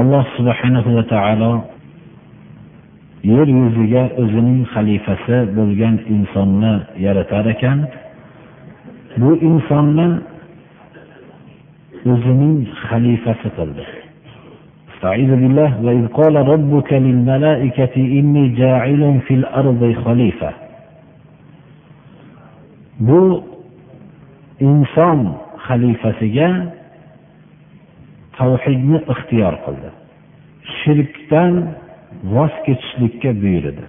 alloh subhanahu va taolo yer yuziga o'zining xalifasi bo'lgan insonni yaratar ekan bu insonni o'zining xalifasi qildi استعيذ بالله وإذ قال ربك للملائكة إني جاعل في الأرض خليفة bu inson xalifasiga tavhidni ixtiyor qildi. Shirkdan voz kechishlikka buyurdi.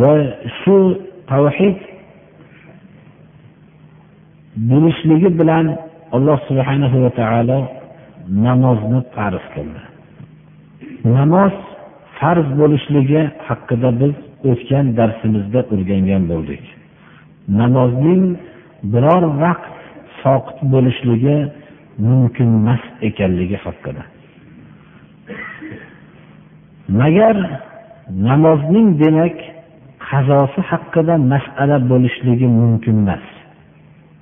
Va shu tavhid bo'lishligi bilan alloh subhanahu va taolo namozni farz qildi. Namoz farz bo'lishligi haqida biz o'tgan darsimizda o'rgangan bo'ldik. Namozning biror vaqt soqit bo'lishligi mumkinemas ekanligi haqida. Magar namozning demak qazosi haqida masala bo'lishligi mumkin emas.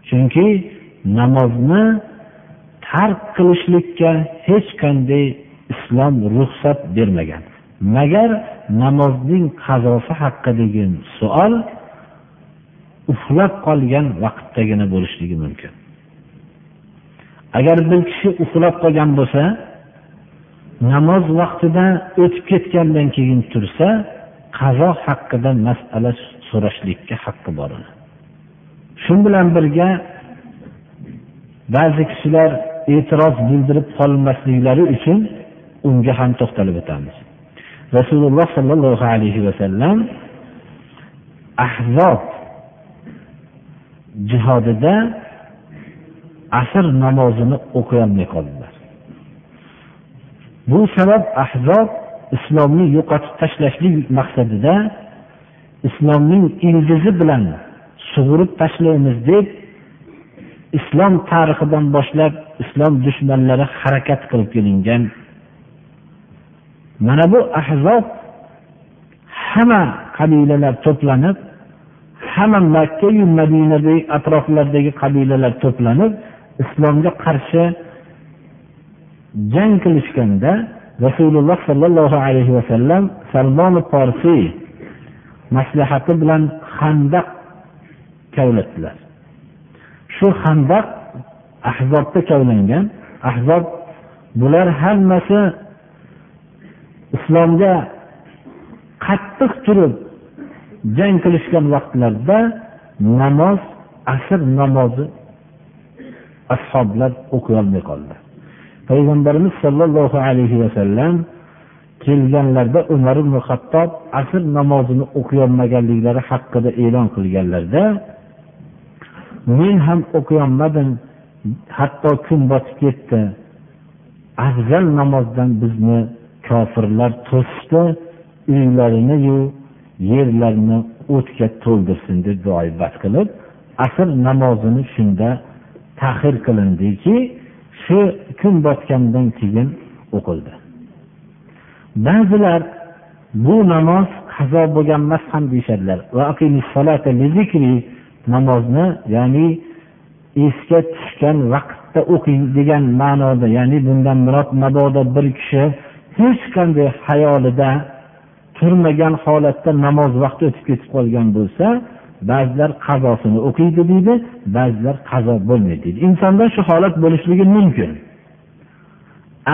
Chunki namozni tark qilishlikka hech qanday islom ruxsat bermagan. Magar namozning qazosi haqidagi savol uxlab qolgan vaqtdagina bo'lishligi mumkin. Agar bir kishi uxlab qolgan bo'lsa namoz vaqtida o'tib ketgandan keyin tursa qazo haqida masala so'rashlikka haqqi bor uni. Shu bilan birga ba'zi kishilar e'tiroz bildirib qolmasliklari uchun unga ham to'xtalib o'tamiz. Rasululloh sollallohu alayhi vasallam ahzob jihodida asr namozini o'qiyolmay qoldilar. Bu sabab ahzob islomni yo'qotib tashlashlik maqsadida islomning ildizi bilan sug'urib tashlaymiz deb islom tarixidan boshlab islom dushmanlari harakat qilib kelingan. Mana bu ahzob hamma qabilalar to'planib hamma makkayu madinadagi atroflardagi qabilalar to'planib islomga qarshi jang qilishganda rasululloh sollallohu alayhi vasallam salmon forsiy maslahati bilan handaq kavlatdilar. Shu handaq ahzobda kavlangan. Ahzob bular hammasi islomga qattiq turib jang qilishgan vaqtlarda namoz asr namozi ashoblar o'qiyolmay qoldi. Payg'ambarimiz sollallohu alayhi vasallam kelganlarida umar ibn hattob asr namozini o'qiyolmaganliklari haqida e'lon qilganlarda men ham o'qiyolmadim hatto kun botib ketdi. Afzal namozdan bizni kofirlar to'sishdi uylariniyu yerlarni o'tga to'ldirsin deb duoibat qilib asr namozini shunda tahir qilindiki shu kun botgandan keyin o'qildi. Ba'zilar bu namoz qazo bo'lgan emas ham deyishadilar. Namozni ya'ni esga tushgan vaqtda o'qing degan ma'noda ya'ni bundan murod mabodo bir kishi hech qanday hayolida turmagan holatda namoz vaqti o'tib ketib qolgan bo'lsa ba'zilar qazosini o'qiydi deydi ba'zilar qazo bo'lmaydi deydi. Insonda shu holat bo'lishligi mumkin.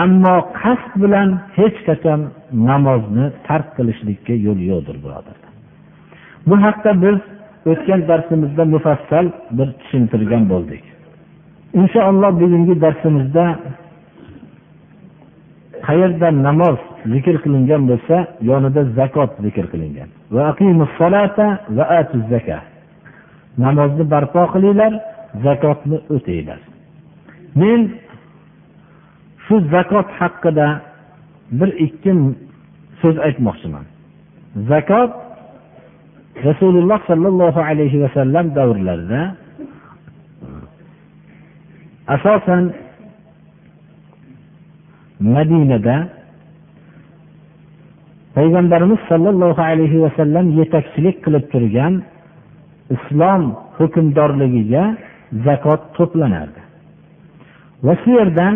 Ammo qasd bilan hech qachon namozni tark qilishlikka yo'l yo'qdir birodarlar bu haqda biz o'tgan darsimizda mufassal bir tushuntirgan bo'ldik. Inshaalloh bugungi darsimizda qayerda namoz zikr qilingan bo'lsa yonida zakot zikr qilingan. Namozni barpo qilinglar zakotni o'tinglar. Men shu zakot haqida bir ikki so'z aytmoqchiman. Zakot rasululloh sollallohu alayhi vasallam davrlarida asosan madinada payg'ambarimiz sollallohu alayhi vasallam yetakchilik qilib turgan islom hukmdorligiga zakot to'planardi. Va shu yerdan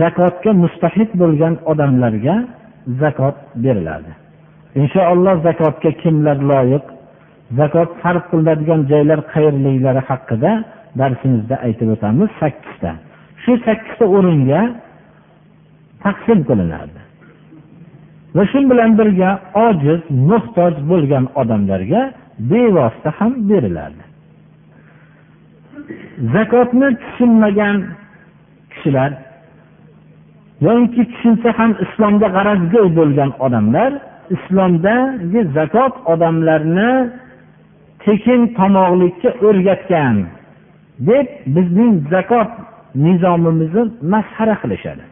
zakotga mustahiq bo'lgan odamlarga zakot beriladi. Inshaalloh zakotga kimlar loyiq zakot sarf qilinadigan joylar qayerliklari haqida darsimizda aytib o'tamiz sakkizta. Shu sakkizta o'ringa taqsim qilinadi va shu bilan birga ojiz muhtoj bo'lgan odamlarga bevosita ham beriladi zakotni tushunmagan kishilar yoki tushunsa ham islomga g'arazgo'y bo'lgan odamlar islomdagi zakot odamlarni tekin tomoqlikka o'rgatgan deb bizning zakot nizomimizni masxara qilishadi.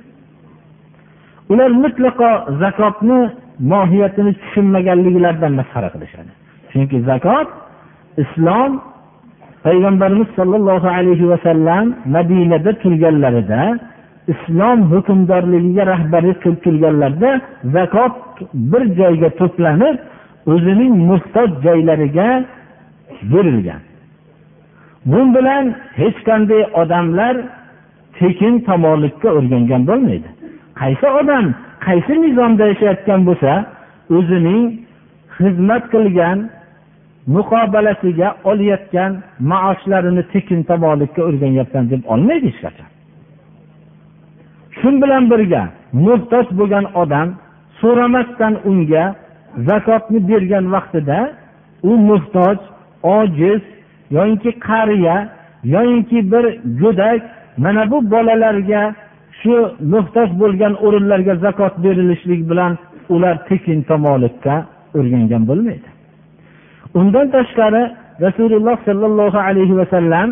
Ular mutlaqo zakotni mohiyatini tushunmaganliklaridan masxara qilishadi. Chunki zakot islom payg'ambarimiz sollallohu alayhi vasallam madinada turganlarida islom hukmdorligiga rahbarlik qilib turganlarida zakot bir joyga to'planib o'zining muhtoj joylariga berilgan. Bu bilan hech qanday odamlar tekin tomonlikka o'rgangan bo'lmaydi. Qaysi odam qaysi nizomda yashayotgan bo'lsa o'zining xizmat qilgan muqobalasiga olayotgan maoshlarini tekin tomonlikka o'rganyapman deb olmaydi hech qachon. Shu bilan birga muhtoj bo'lgan odam so'ramasdan unga zakotni bergan vaqtida u muhtoj ojiz yoyinki qariya yoyinki bir go'dak mana bu bolalarga shu muhtoj bo'lgan o'rinlarga zakot berilishlik bilan ular tekin tamolikka o'rgangan bo'lmaydi. Undan tashqari rasululloh sollallohu alayhi vasallam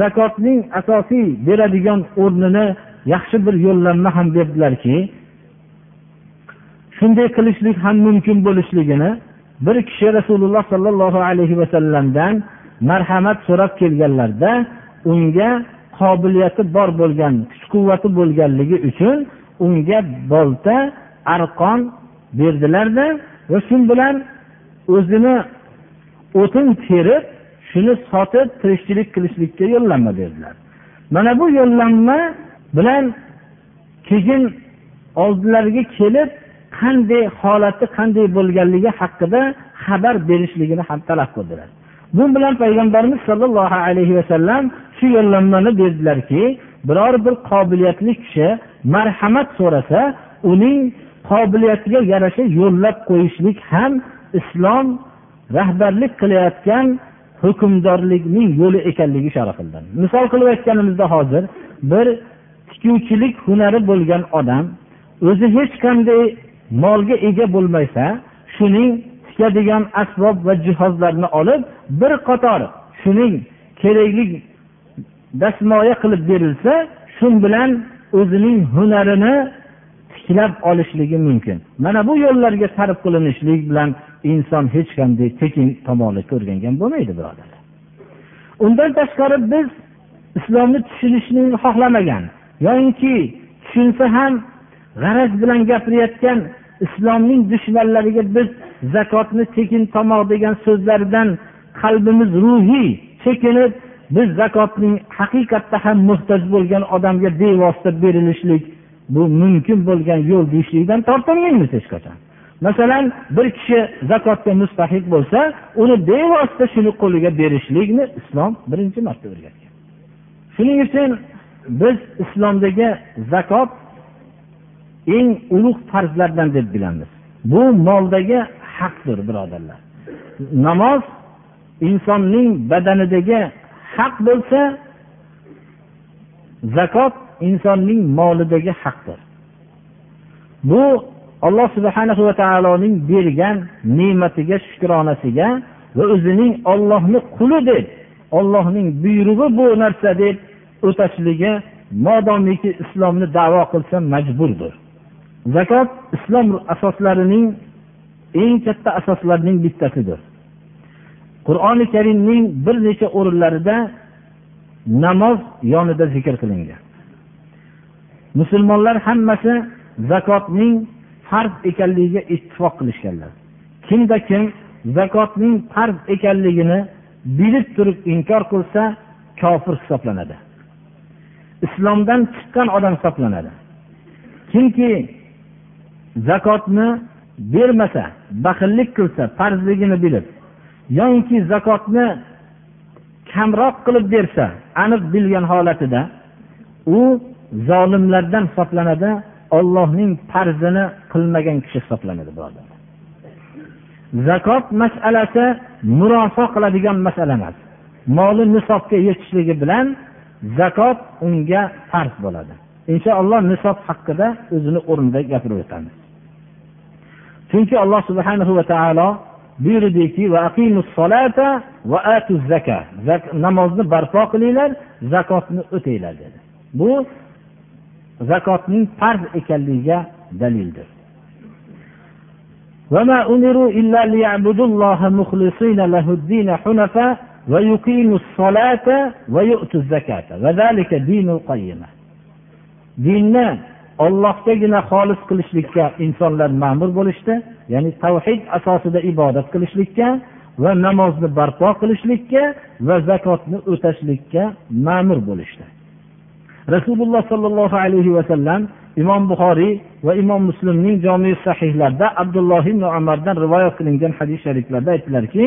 zakotning asosiy beradigan o'rnini yaxshi bir yo'llanma ham berdilarki shunday qilishlik ham mumkin bo'lishligini bir kishi rasululloh sollallohu alayhi vasallamdan marhamat so'rab kelganlarida unga qobiliyati bor bo'lgan kuch quvvati bo'lganligi uchun unga bolta arqon berdilarda va shu bilan o'zini o'tin terib shuni sotib tirikchilik qilishlikka yo'llanma berdilar. Mana bu yo'llanma bilan keyin oldilariga kelib qanday holati qanday bo'lganligi haqida xabar berishligini ham talab qildilar. Bu bilan payg'ambarimiz sollallohu alayhi vasallam shu yo'llanmani berdilarki biror bir qobiliyatli kishi marhamat so'rasa uning qobiliyatiga yarasha yo'llab qo'yishlik ham islom rahbarlik qilayotgan hukmdorlikning yo'li ekanligi ishora misol qilib aytganimizda hozir bir tikuvchilik hunari bo'lgan odam o'zi hech qanday molga ega bo'lmasa shuning tikadigan asbob va jihozlarni olib bir qator shuning kerakli dastmoya qilib berilsa shu bilan o'zining hunarini tiklab olishligi mumkin. Mana bu yo'llarga sarf qilinishlik bilan inson hech qanday tekin tomonlikka o'rgangan bo'lmaydi birodarlar undan tashqari biz islomni tushunishni xohlamagan yoyinki tushunsa ham g'araz bilan gapirayotgan islomning dushmanlariga biz zakotni tekin tomoq degan so'zlaridan qalbimiz ruhiy chekinib biz zakotning haqiqatda ham muhtoj bo'lgan odamga bevosita berilishlik bu mumkin bo'lgan yo'l deyishlikdan tortinmaymiz hech qachon. Masalan bir kishi zakotga mustahiq bo'lsa uni bevosita shuni qo'liga berishlikni islom birinchi marta o'rgatgan. Shuning uchun biz islomdagi zakot eng ulug' farzlardan deb bilamiz. Bu moldagi haqdir birodarlar. Namoz insonning badanidagi haq bo'lsa zakot insonning molidagi haqdir. Bu alloh subhana va taoloning bergan ne'matiga shukronasiga va o'zining ollohni quli deb ollohning buyrug'i bu narsa deb o'tashligi modomiki islomni davo qilsa majburdir. Zakot islom asoslarining eng katta asoslarining bittasidir. Qur'oni karimning bir necha o'rinlarida namoz yonida zikr qilingan. Musulmonlar hammasi zakotning farz ekanligiga ittifoq qilishganlar. Kimda kim zakotning farz ekanligini bilib turib inkor qilsa kofir hisoblanadi. Islomdan chiqqan odam hisoblanadi. Kimki zakotni bermasa baxillik qilsa farzligini bilib yoinki zakotni kamroq qilib bersa aniq bilgan holatida u zolimlardan hisoblanadi ollohning farzini qilmagan kishi hisoblanadi zakot masalasi murosa qiladigan masala emas. Moli nisobga yetishligi bilan zakot unga farz bo'ladi. Inshaalloh nisob haqida o'zini o'rnida gapirib o'tamiz chunki alloh subhanahu va taolo buyurdiki namozni barpo qilinglar zakotni o'tinglar dedi bu zakotning farz ekanligiga dalildir وما أمروا إلا ليعبدوا الله مخلصين له الدين حنفاء ويقيموا الصلاة ويؤتوا الزكاة وذلك دين القيمة dinni ollohgagina xolis qilishlikka insonlar ma'mur bo'lishdi ya'ni tavhid asosida ibodat qilishlikka va namozni barpo qilishlikka va zakotni o'tashlikka ma'mur bo'lishdi. Rasululloh sollallohu alayhi vasallam imom buxoriy va imom muslimning jomi sahihlarida abdulloh ibn umardan rivoyat qilingan hadis shariflarda aytdilarki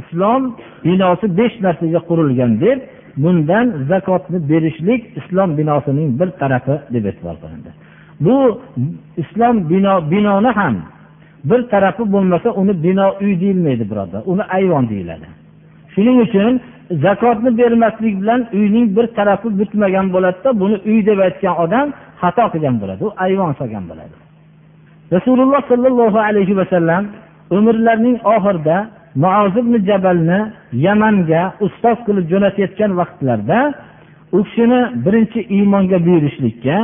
islom binosi besh narsaga qurilgan deb bundan zakotni berishlik islom binosining bir tarafi deb e'tibor qilindi. Bu islom bino binoni ham bir tarafi bo'lmasa uni bino uy deyilmaydi birodar. Uni ayvon deyiladi. Shuning uchun zakotni bermaslik bilan uyning bir tarafi bitmagan bo'ladida buni uy deb aytgan odam xato qilgan bo'ladi. U ayvon solgan bo'ladi. Rasululloh sollallohu alayhi vasallam umrlarining oxirida muoz ibn jabalni yamanga ustoz qilib jo'natayotgan vaqtlarida u kishini birinchi iymonga buyurishlikka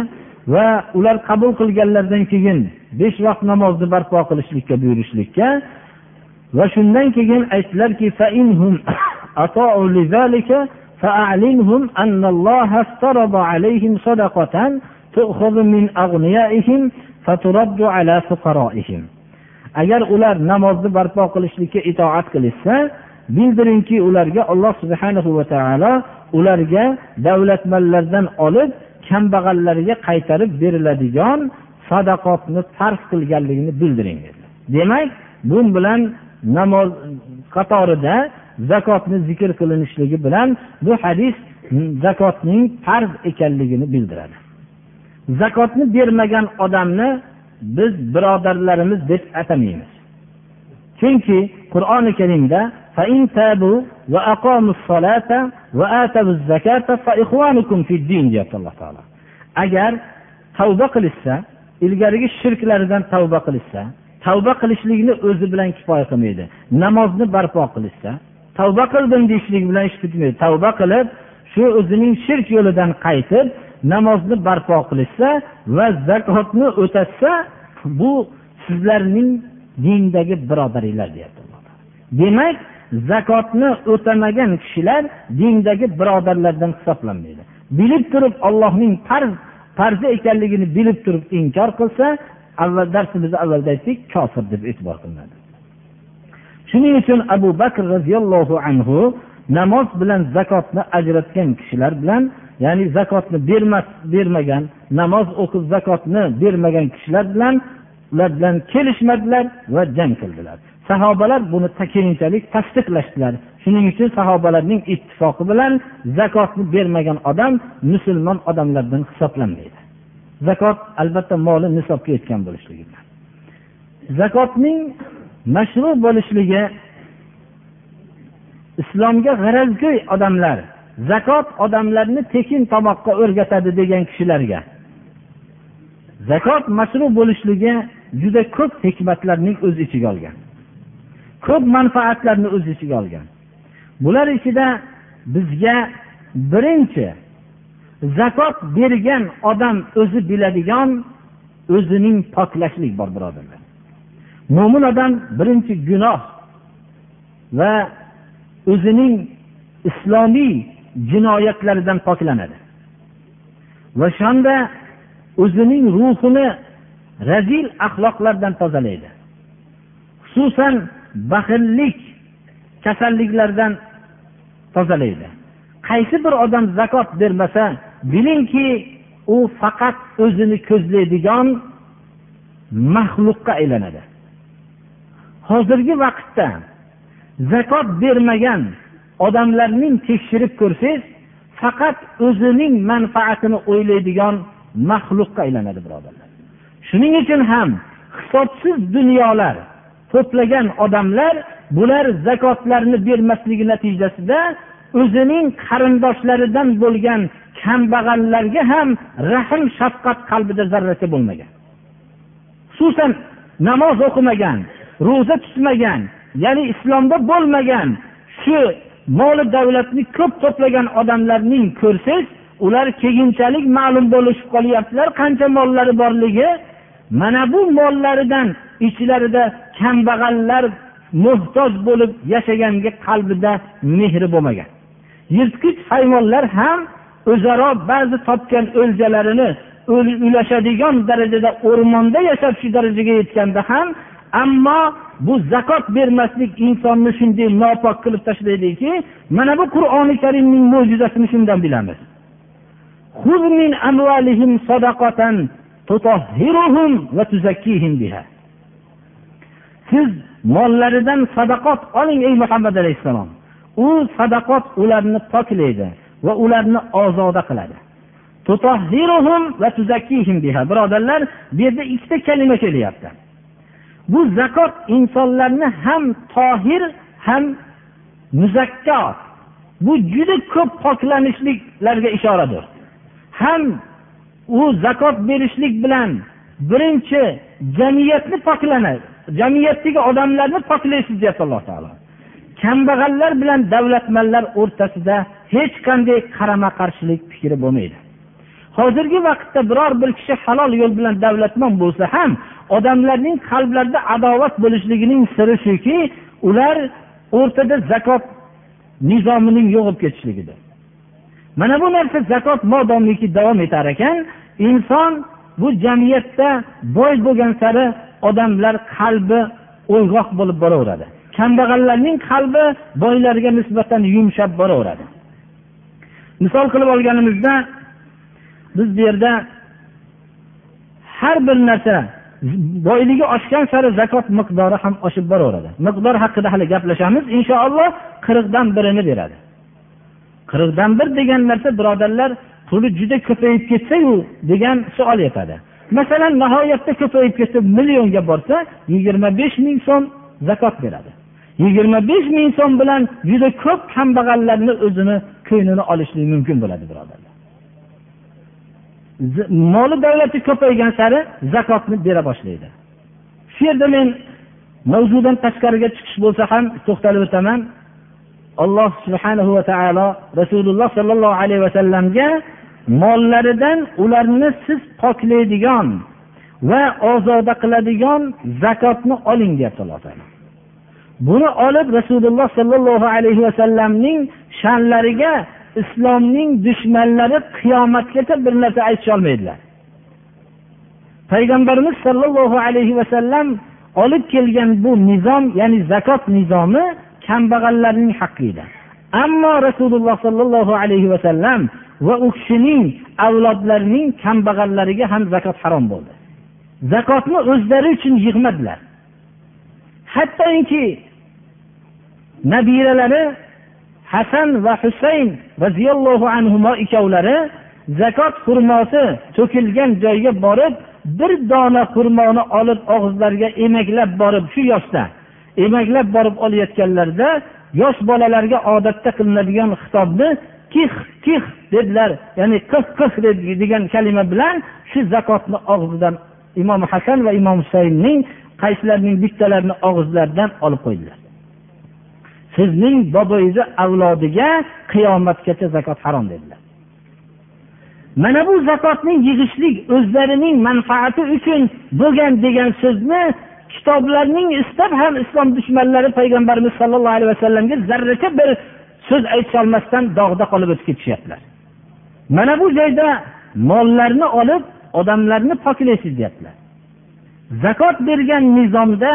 va ular qabul qilganlaridan keyin besh vaqt namozni barpo qilishlikka buyurishlikka va shundan keyin aytdilarki فأعلنهم أن الله افترض عليهم صدقة تؤخذ من أغنيائهم فترد على فقرائهم agar ular namozni barpo qilishlikka itoat qilishsa bildiringki ularga alloh subhanahu va taolo ularga davlatmanlardan olib kambag'allarga qaytarib beriladigan sadaqotni farz qilganligini bildiring dedilar demak bu bilan namoz qatorida zakotni zikr qilinishligi bilan bu hadis zakotning farz ekanligini bildiradi. Zakotni bermagan odamni biz birodarlarimiz deb atamaymiz. Chunki qur'oni karimda deyapti alloh taolo. Agar tavba qilishsa ilgarigi shirklaridan tavba qilishsa tavba qilishlikni o'zi bilan kifoya qilmaydi. Namozni barpo qilishsa tavba qildim deyishlik bilan ish bitmaydi. Tavba qilib shu o'zining shirk yo'lidan qaytib namozni barpo qilishsa va zakotni o'tatsa bu sizlarning dindagi birodaringlar deyapti demak zakotni o'tamagan kishilar dindagi birodarlardan hisoblanmaydi. Bilib turib ollohning farz farzi ekanligini bilib turib inkor qilsa avval darsimizda avvalda aytdik kofir deb e'tibor qilinadi. Shuning uchun abu bakr roziyallohu anhu namoz bilan zakotni ajratgan kishilar bilan ya'ni zakotni bermas bermagan namoz o'qib zakotni bermagan kishilar bilan ular bilan kelishmadilar va jang qildilar. Sahobalar buni keyinchalik tasdiqlashdilar. Shuning uchun sahobalarning ittifoqi bilan zakotni bermagan odam musulmon odamlardan hisoblanmaydi. Zakot albatta moli nisobga yetgan bo'lishligi bilan zakotning mashru bo'lishligi islomga g'arazgo'y odamlar zakot odamlarni tekin tomoqqa o'rgatadi degan kishilarga. Zakot mashru bo'lishligi juda ko'p hikmatlarning o'z ichiga olgan. Ko'p manfaatlarni o'z ichiga olgan. Bular ichida bizga birinchi zakot bergan odam o'zi biladigan o'zining poklashlik bor birodarlar. Mo'min odam birinchi gunoh va o'zining islomiy jinoyatlaridan poklanadi. Va shunda o'zining ruhini razil axloqlardan tozalaydi. Xususan baxillik kasalliklardan tozalaydi. Qaysi bir odam zakot bermasa bilingki u faqat o'zini ko'zlaydigan maxluqqa aylanadi. Hozirgi vaqtda zakot bermagan odamlarning tekshirib ko'rsangiz faqat o'zining manfaatini o'ylaydigan maxluqqa aylanadi birodarlar. Shuning uchun ham hisobsiz dunyolar to'plagan odamlar bular zakotlarni bermasligi natijasida o'zining qarindoshlaridan bo'lgan kambag'allarga ham rahm shafqat qalbida zarracha bo'lmagan. Xususan namoz o'qimagan ro'za tutmagan ya'ni islomda bo'lmagan shu moli davlatni ko'p to'plagan odamlarning ko'rsangiz ular keyinchalik ma'lum bo'lishib qolyaptilar. Qancha mollari borligi mana bu mollaridan ichlarida kambag'allar muhtoj bo'lib yashaganga qalbida mehri bo'lmagan. Yirtqich hayvonlar ham o'zaro ba'zi topgan o'ljalarini ulashadigan darajada o'rmonda yashab shu darajaga yetganda ham ammo bu zakot bermaslik insonni shunday nopok qilib tashlaydiki mana bu qur'oni karimning mo'jizasini shundan bilamiz. Siz mollaridan sadaqot oling ey muhammad alayhissalom. U sadaqot ularni poklaydi va ularni ozoda qiladi. Birodarlar bu yerda ikkita kalima kelyapti. Bu zakot insonlarni ham tohir ham muzakko bu juda ko'p poklanishliklarga ishoradir. Ham u zakot berishlik bilan birinchi jamiyatni poklanadi jamiyatdagi odamlarni poklaysiz deyapti alloh taolo. Kambag'allar bilan davlatmanlar o'rtasida hech qanday qarama qarshilik fikri bo'lmaydi. Hozirgi vaqtda biror bir kishi halol yo'l bilan davlatmon bo'lsa ham odamlarning qalblarida adovat bo'lishligining siri shuki ular o'rtada zakot nizomining yo'q bo'lib ketishligidir. Mana bu narsa zakot modomiki davom etar ekan. Inson bu jamiyatda boy bo'lgan sari odamlar qalbi o'yg'oq bo'lib boraveradi. Kambag'allarning qalbi boylarga nisbatan yumshab boraveradi. Misol qilib olganimizda biz bu yerda har bir narsa boyligi oshgan sari zakot miqdori ham oshib boraveradi. Miqdor haqida hali gaplashamiz inshaalloh qirqdan birini beradi. Qirqdan bir degan narsa birodarlar puli juda ko'payib ketsayu degan savol yetadi. Masalan nihoyatda ko'payib ketsa millionga borsa yigirma besh ming so'm zakot beradi. Yigirma besh ming so'm bilan juda ko'p kambag'allarni o'zini ko'nglini olishlik mumkin bo'ladi birodarlar moli davlati ko'paygan sari zakotni bera boshlaydi. Shu yerda men mavzudan tashqariga chiqish bo'lsa ham to'xtalib o'taman. Alloh subhanahu va taolo rasululloh sollallohu alayhi vasallamga mollaridan ularni siz poklaydigan va ozoda qiladigan zakotni oling deyapti alloh taolo buni olib rasululloh sollallohu alayhi vasallamning sha'nlariga islomning dushmanlari qiyomatgacha bir narsa aytisholmaydilar payg'ambarimiz sollallohu alayhi vasallam olib kelgan bu nizom ya'ni zakot nizomi kambag'allarning haqqi edi. Ammo rasululloh sollallohu alayhi vasallam va u kishining avlodlarining kambag'allariga ham zakot harom bo'ldi. Zakotni o'zlari uchun yig'madilar. Hattoki nabiralari hasan va husayn roziyallohu anhu ikkovlari zakot xurmosi to'kilgan joyga borib bir dona xurmoni olib og'izlariga emaklab borib shu yoshda emaklab borib olayotganlarida yosh bolalarga odatda qilinadigan xitobni kih kih dedilar ya'ni qih qih degan kalima bilan shu zakotni og'zidan imom hasan va imom husaynning qaysilarining bittalarini og'izlaridan olib qo'ydilar. Sizning boboyingizni avlodiga qiyomatgacha zakot harom dedilar. Mana bu zakotni yig'ishlik o'zlarining manfaati uchun bo'lgan degan so'zni kitoblarning istab ham islom dushmanlari payg'ambarimiz sollallohu alayhi vasallamga zarracha bir so'z aytolmasdan dog'da qolib o'tib ketishyaptilar. Mana bu joyda mollarni olib odamlarni poklaysiz deyaptilar. Zakot bergan nizomda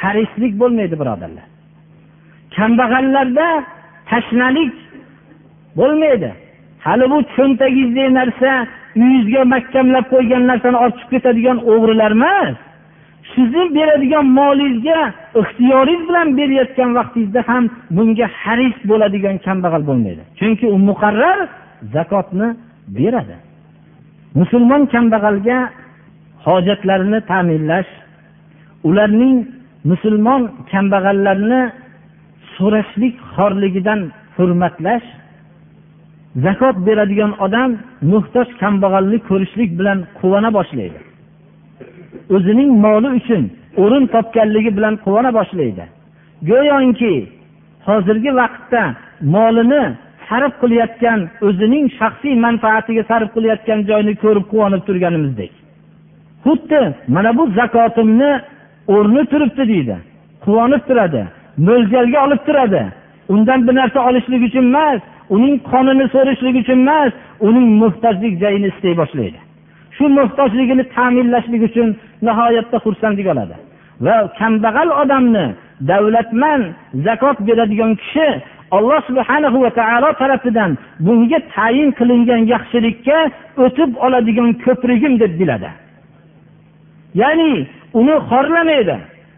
harislik bo'lmaydi birodarlar. Kambag'allarda tashnalik bo'lmaydi. Hali bu cho'ntagingizdagi narsa uyingizga mahkamlab qo'ygan narsani olib chiqib ketadigan o'g'rilar emas. Sizni beradigan molingizga ixtiyoringiz bilan berayotgan vaqtingizda ham bunga haris bo'ladigan kambag'al bo'lmaydi. Chunki u muqarrar zakotni beradi. Musulmon kambag'alga hojatlarini ta'minlash ularning musulmon kambag'allarni so'rashlik xorligidan hurmatlash zakot beradigan odam muhtoj kambag'alni ko'rishlik bilan quvona boshlaydi. O'zining moli uchun o'rin topganligi bilan quvona boshlaydi. Go'yoki hozirgi vaqtda molini sarf qilayotgan o'zining shaxsiy manfaatiga sarf qilayotgan joyini ko'rib quvonib turganimizdek. Xuddi mana bu zakotimni o'rni turibdi deydi quvonib turadi. Mo'ljalga olib turadi. Undan bir narsa olishlik uchun emas uning qonini so'rashlik uchun emas uning muhtojlik joyini istay boshlaydi. Shu muhtojligini ta'minlashlik uchun nihoyatda xursandlik oladi. Va kambag'al odamni davlatman zakot beradigan kishi alloh subhanahu va taolo tarafidan bunga tayin qilingan yaxshilikka o'tib oladigan ko'prigim deb biladi. Ya'ni uni xorlamaydi.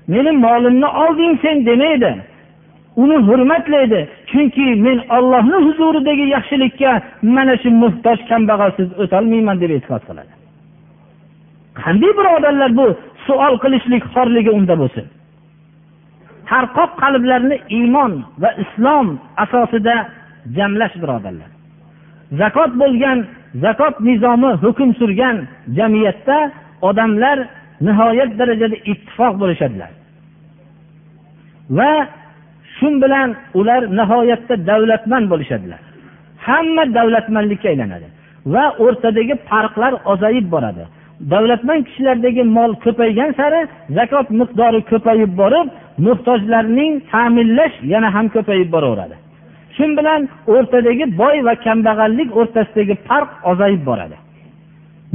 Meni molimni olding sen demaydi. Uni hurmatlaydi. Chunki men ollohni huzuridagi yaxshilikka mana shu muhtoj kambag'alsiz o'tolmayman deb e'tiqod qiladi. Qanday birodarlar bu savol qilishlik xorligi unda bo'lsin? Tarqoq qalblarni iymon va islom asosida jamlash birodarlar. Zakot bo'lgan zakot nizomi hukm surgan jamiyatda odamlar nihoyat darajada ittifoq bo'lishadilar. Va shu bilan ular nihoyatda davlatmand bo'lishadilar. Hamma davlatmandlikka aylanadi va o'rtadagi farqlar ozayib boradi. Davlatmand kishilardagi mol ko'paygan sari zakot miqdori ko'payib borib muhtojlarning ta'minlash yana ham ko'payib boraveradi. Shu bilan o'rtadagi boy va kambag'allik o'rtasidagi farq ozayib boradi.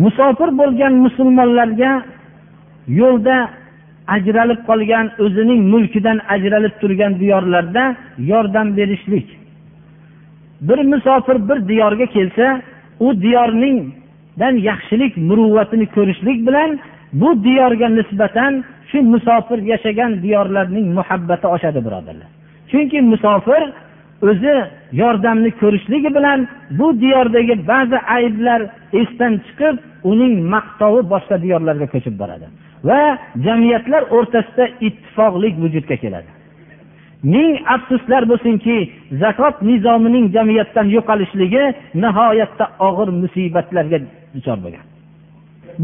Musofir bo'lgan musulmonlarga yo'lda ajralib qolgan o'zining mulkidan ajralib turgan diyorlarda yordam berishlik. Bir musofir bir diyorga kelsa u diyorningdan yaxshilik muruvvatini ko'rishlik bilan bu diyorga nisbatan shu musofir yashagan diyorlarning muhabbati oshadi birodarlar. Chunki musofir o'zi yordamni ko'rishligi bilan bu diyordagi ba'zi ayblar esdan chiqib uning maqtovi boshqa diyorlarga ko'chib boradi. Va jamiyatlar o'rtasida ittifoqlik vujudga keladi. Ming afsuslar bo'lsinki zakot nizomining jamiyatdan yo'qolishligi nihoyatda og'ir musibatlarga duchor bo'lgan.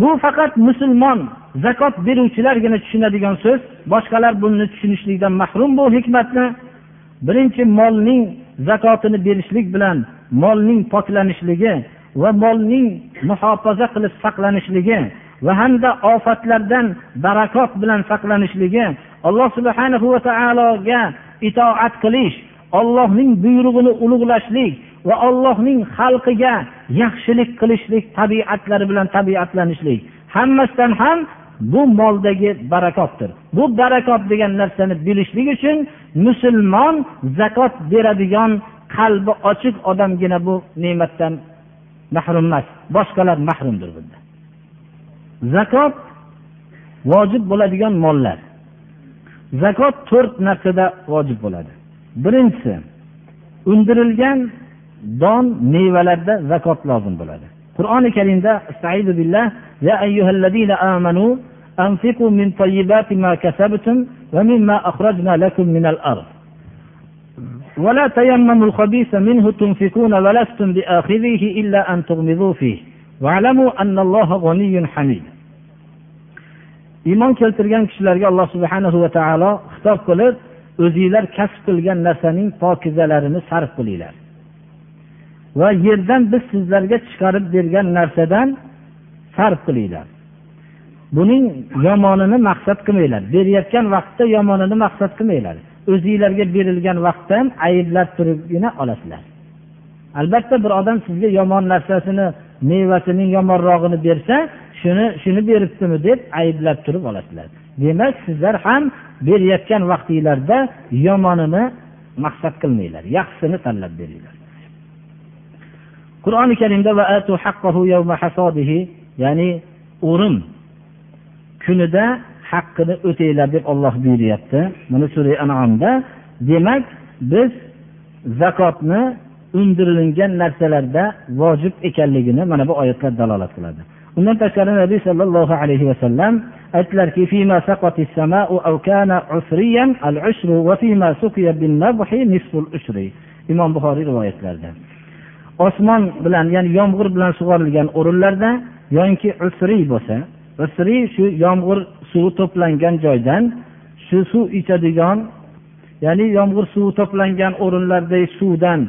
Bu faqat musulmon zakot beruvchilargina tushunadigan so'z boshqalar buni tushunishlikdan mahrum bu hikmatni birinchi molning zakotini berishlik bilan molning poklanishligi va molning muhofaza qilib saqlanishligi va hamda ofatlardan barakot bilan saqlanishligi alloh subhanahu va taologa itoat qilish ollohning buyrug'ini ulug'lashlik va ollohning xalqiga yaxshilik qilishlik tabiatlari bilan tabiatlanishlik. Hammasidan ham bu moldagi barakotdir. Bu barakot degan narsani bilishlik uchun musulmon zakot beradigan qalbi ochiq odamgina bu ne'matdan mahrum emas. Boshqalar mahrumdir bunda zakot vojib bo'ladigan mollar zakot to'rt narsada vojib bo'ladi birinchisi undirilgan don mevalarda zakot lozim bo'ladi qur'oni karimda يا أيها الذين آمنوا أنفقوا من طيبات ما كسبتم ومما أخرجنا لكم من الأرض ولا تيمموا الخبيث منه تنفقون ولستم بآخذيه إلا أن تغمضوا فيه iymon keltirgan kishilarga alloh subhana va taolo xitob qilib o'zinglar kasb qilgan narsaning pokizalarini sarf qilinglar va yerdan biz sizlarga chiqarib bergan narsadan sarf qilinglar buning yomonini maqsad qilmanglar berayotgan vaqtda yomonini maqsad qilmanglar o'zinglarga berilgan vaqtdan ayblab turibgina olasizlar albatta bir odam sizga yomon narsasini mevasining yomonrog'ini bersa shuni shuni beribdimi deb ayblab turib olasizlar. Demak sizlar ham berayotgan vaqtinglarda yomonini maqsad qilmanglar yaxshisini tanlab beringlar. Qur'oni karimda ya'ni o'rim kunida haqqini o'tanglar deb olloh buyuryapti. Mana sura anomda demak biz zakotni undirilgan narsalarda vojib ekanligini mana bu oyatlar dalolat qiladi. Undan tashqari nabiy sollallohu alayhi vasallam aytdilarki imom buxoriy rivoyatlarida. Osmon bilan ya'ni yomg'ir bilan sug'orilgan o'rinlarda yoinki usriy bo'lsa usriy shu yomg'ir suvi to'plangan joydan shu suv ichadigan ya'ni yomg'ir suvi to'plangan o'rinlardagi suvdan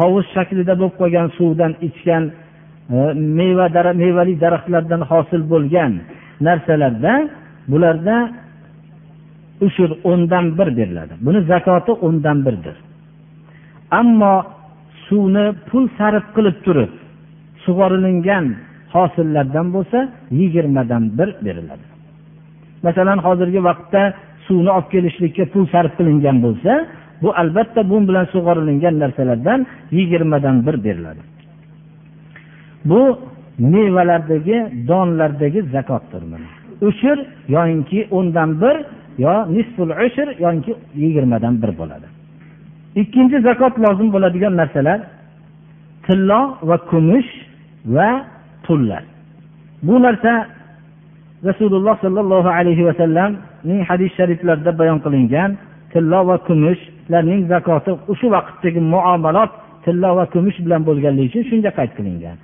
hovuz shaklida bo'lib qolgan suvdan ichgan e, meva mevali daraxtlardan hosil bo'lgan narsalarda bularda ushur o'ndan bir beriladi. Buni zakoti o'ndan birdir. Ammo suvni pul sarf qilib turib sug'orilingan hosillardan bo'lsa yigirmadan bir beriladi. Masalan hozirgi vaqtda suvni olib kelishlikka pul sarf qilingan bo'lsa bu albatta bu bilan sug'orilingan narsalardan yigirmadan bir beriladi. Bu mevalardagi donlardagi zakotdir ushur yoinki o'ndan bir yo nisful ushur yoinki yigirmadan bir bo'ladi. Ikkinchi zakot lozim bo'ladigan narsalar tillo va kumush va pullar. Bu narsa rasululloh sollallohu alayhi vasallamning hadis shariflarida bayon qilingan tillo va kumush kumushlarning zakoti o'sha vaqtdagi muomalot tilla va kumush bilan bo'lganligi uchun shunga qayd qilingan.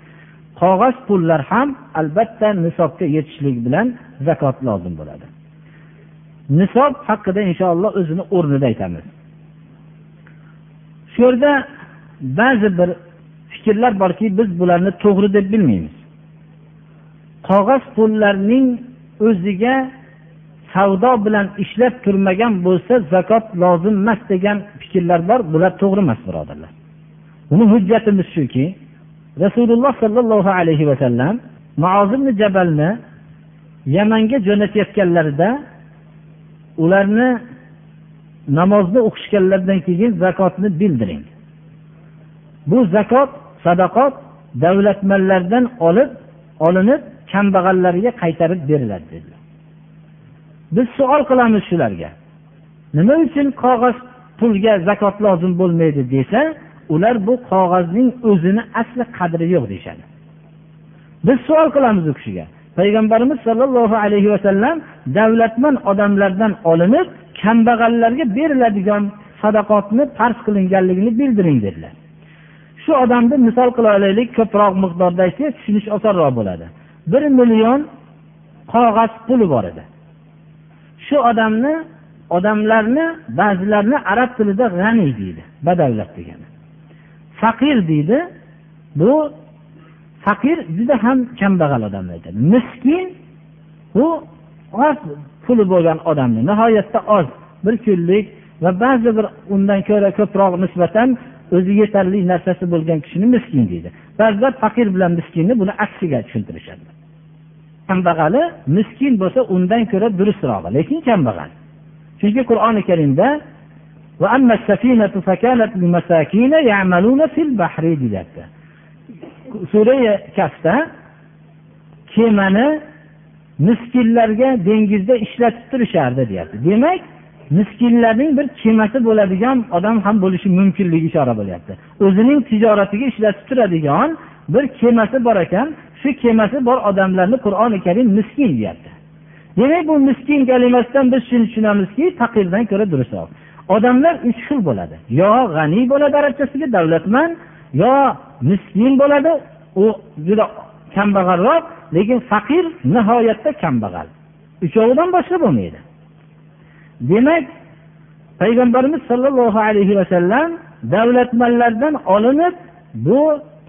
Qog'oz pullar ham albatta nisobga yetishlik bilan zakot lozim bo'ladi. Nisob haqida inshaalloh o'zini o'rnida aytamiz. Shu yerda ba'zi bir fikrlar borki biz bularni to'g'ri deb bilmaymiz. Qog'oz pullarning o'ziga savdo bilan ishlab turmagan bo'lsa zakot lozim emas degan fikrlar bor bular to'g'ri emas birodarlar. Buni hujjatimiz shuki rasululloh sollallohu alayhi vasallam maozimni jabalni yamanga jo'natayotganlarida ularni namozni o'qishganlaridan keyin zakotni bildiring. Bu zakot sadaqot davlatmanlardan olib olinib kambag'allarga qaytarib beriladi dedilar. Biz savol qilamiz shularga. Nima uchun qog'oz pulga zakot lozim bo'lmaydi desa ular bu qog'ozning o'zini asli qadri yo'q deyishadi. Biz savol qilamiz u kishiga. Payg'ambarimiz sollallohu alayhi vasallam davlatmand odamlardan olinib kambag'allarga beriladigan sadaqotni farz qilinganligini bildiring dedilar. Shu odamni misol qila olaylik ko'proq miqdorda aytsak tushunish osonroq bo'ladi. Bir million qog'oz puli bor edi. Shu odamni odamlarni ba'zilarni arab tilida g'aniy deydi badavlat degani. Faqir deydi bu faqir juda ham kambag'al odamni aytadi miskin bu oz puli bo'lgan odamni nihoyatda oz bir kunlik va ba'zi bir undan ko'ra ko'proq nisbatan o'zi yetarli narsasi bo'lgan kishini miskin deydi. Ba'zilar faqir bilan miskinni buni aksiga tushuntirishadi. Kambag'ali miskin bo'lsa undan ko'ra durustrog'i lekin kambag'al. Chunki qur'oni karimda deyapti kafda kemani miskinlarga dengizda ishlatib turishardi deyapti. Demak miskinlarning bir kemasi bo'ladigan odam ham bo'lishi mumkinligi ishora bo'lyapti. O'zining tijoratiga ishlatib turadigan bir kemasi bor ekan shu kemasi bor odamlarni qur'oni karim miskin deyapti. Demak bu miskin kalimasidan biz shuni tushunamizki faqirdan ko'ra durustroq odamlar uch xil bo'ladi. Yo g'aniy bo'ladi arabchasiga davlatman yo miskin bo'ladi u juda kambag'alroq lekin faqir nihoyatda kambag'al. Uchovidan boshqa bo'lmaydi. Demak payg'ambarimiz sollallohu alayhi vasallam davlatmanlardan olinib bu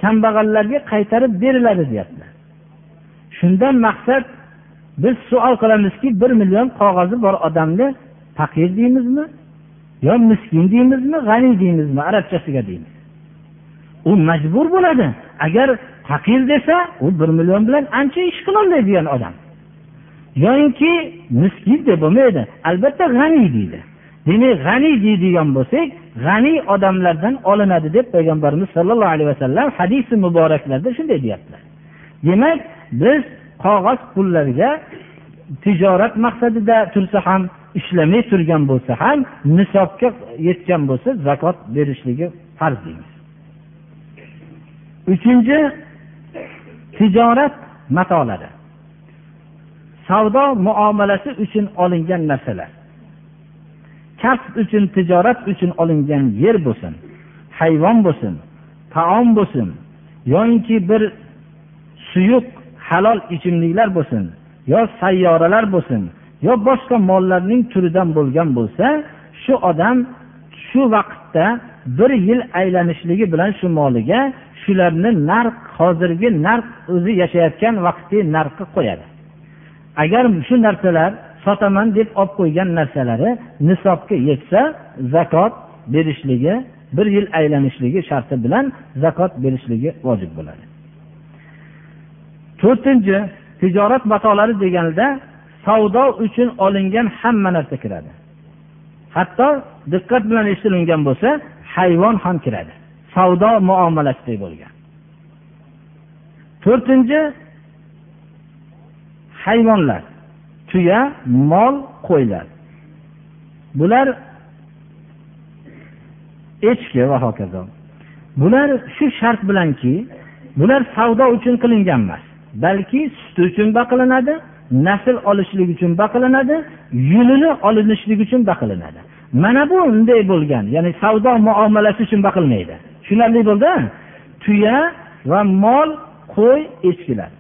kambag'allarga qaytarib beriladi deyapti. Shundan maqsad biz savol qilamizki bir million qog'ozi bor odamni faqir deymizmi yo miskin deymizmi g'aniy deymizmi arabchasiga deymiz. U majbur bo'ladi. Agar faqir desa u bir million bilan ancha ish qilolmaydigan odam. Yoyinki miskin deb bo'lmaydi albatta g'aniy deydi. Demak g'aniy deydigan bo'lsak g'aniy odamlardan olinadi deb payg'ambarimiz sollallohu alayhi vasallam hadisi muboraklarda shunday deyaptilar. Demak biz qog'oz pullarga tijorat maqsadida tursa ham ishlamay turgan bo'lsa ham nisobga yetgan bo'lsa zakot berishligi farz deymiz. Uchinchi tijorat matolari. Savdo muomalasi uchun olingan narsalar. Kasb uchun tijorat uchun olingan yer bo'lsin hayvon bo'lsin taom bo'lsin yoinki bir suyuq halol ichimliklar bo'lsin yo sayyoralar bo'lsin yo boshqa mollarning turidan bo'lgan bo'lsa shu odam shu vaqtda bir yil aylanishligi bilan shu moliga shularni narx hozirgi narx o'zi yashayotgan vaqtdagi narxga qo'yadi. Agar shu narsalar sotaman deb olib qo'ygan narsalari nisobga yetsa zakot berishligi bir yil aylanishligi sharti bilan zakot berishligi vojib bo'ladi. To'rtinchi tijorat matolari deganida savdo uchun olingan hamma narsa kiradi. Hatto diqqat bilan eshitilingan bo'lsa hayvon ham kiradi. Savdo muomalasida bo'lgan. To'rtinchi hayvonlar tuya mol qo'ylar. Bular echki va hokazo. Bular shu shart bilanki bular savdo uchun qilingan emas. Balki suti uchun baqilinadi nasl olishlik uchun baqilinadi yunini olinishlik uchun baqilinadi mana bu unday bo'lgan ya'ni savdo muomalasi uchun baqilmaydi. Tushunarli bo'ldi? Tuya va mol qo'y echkilar.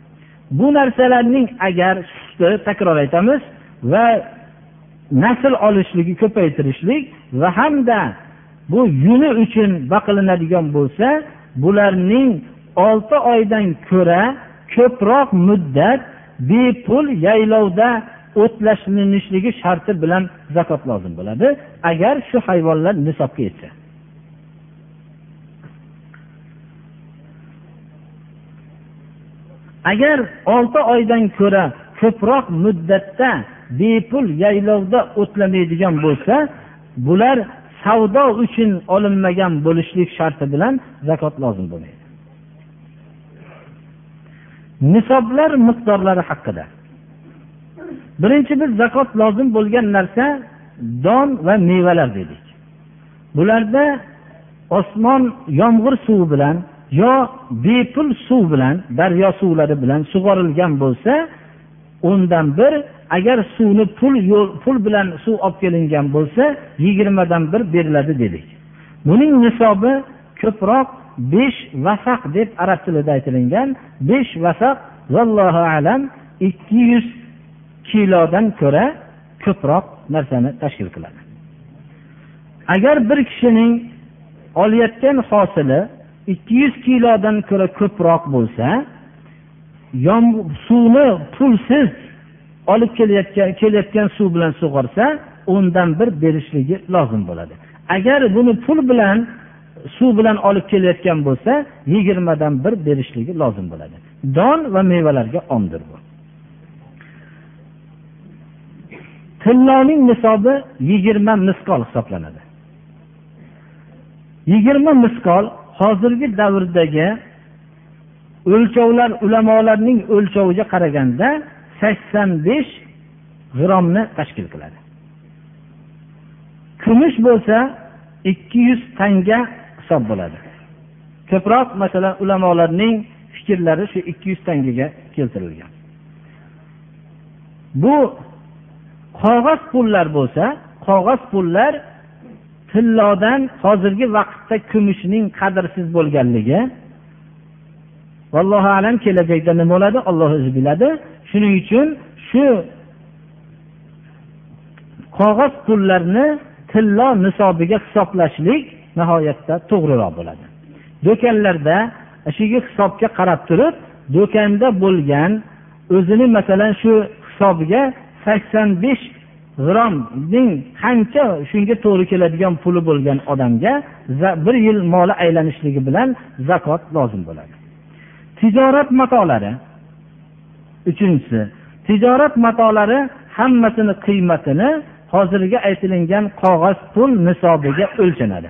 Bu narsalarning agar suti takror aytamiz va nasl olishligi ko'paytirishlik va hamda bu yuni uchun baqilinadigan bo'lsa bularning olti oydan ko'ra ko'proq muddat bepul yaylovda o'tlashlinishligi sharti bilan zakot lozim bo'ladi agar shu hayvonlar nisobga yetsa. Agar olti oydan ko'ra ko'proq muddatda bepul yaylovda o'tlamaydigan bo'lsa bular savdo uchun olinmagan bo'lishlik sharti bilan zakot lozim bo'lmaydi. Nisoblar miqdorlari haqida. Birinchi biz zakot lozim bo'lgan narsa don va mevalar dedik. Bularda osmon yomg'ir suvi bilan yo bepul suv bilan daryo suvlari bilan sug'orilgan bo'lsa o'ndan bir agar suvni pul yo'l pul bilan suv olib kelingan bo'lsa yigirmadan bir beriladi dedik. Buning nisobi ko'proq besh vasaq deb arab tilida aytilingan besh vasaq vallohu alam ikki yuz kilodan ko'ra ko'proq narsani tashkil qiladi. Agar bir kishining olayotgan hosili ikki yuz kilodan ko'ra ko'proq bo'lsa suvni pulsiz olib kelayotgan kelayotgan suv bilan sug'orsa o'ndan bir berishligi lozim bo'ladi. Agar buni pul bilan suv bilan olib kelayotgan bo'lsa yigirmadan bir berishligi lozim bo'ladi. Don va mevalarga omdir bu. Tilloning nisobi yigirma misqol hisoblanadi. Yigirma misqol hozirgi davrdagi o'lchovlar ulamolarning o'lchoviga qaraganda sakson besh grammni tashkil qiladi. Kumush bo'lsa ikki yuz tanga hisob bo'ladi. Ko'proq masalan ulamolarning fikrlari shu ikki yuz tangaga keltirilgan. Bu qog'oz pullar bo'lsa qog'oz pullar tillodan hozirgi vaqtda kumushning qadrsiz bo'lganligi vallohu alam kelajakda nima bo'ladi? Olloh o'zi biladi. Shuning uchun shu qog'oz pullarni tillo nisobiga hisoblashlik nihoyatda to'g'riroq bo'ladi. Do'konlarda shu hisobga qarab turib do'konda bo'lgan o'zini masalan shu hisobiga sakson besh g'iromning qancha shunga to'g'ri keladigan puli bo'lgan odamga bir yil moli aylanishligi bilan zakot lozim bo'ladi. Tijorat matolari. Uchinchisi tijorat matolari hammasini qiymatini hozirgi aytilingan qog'oz pul nisobiga o'lchanadi.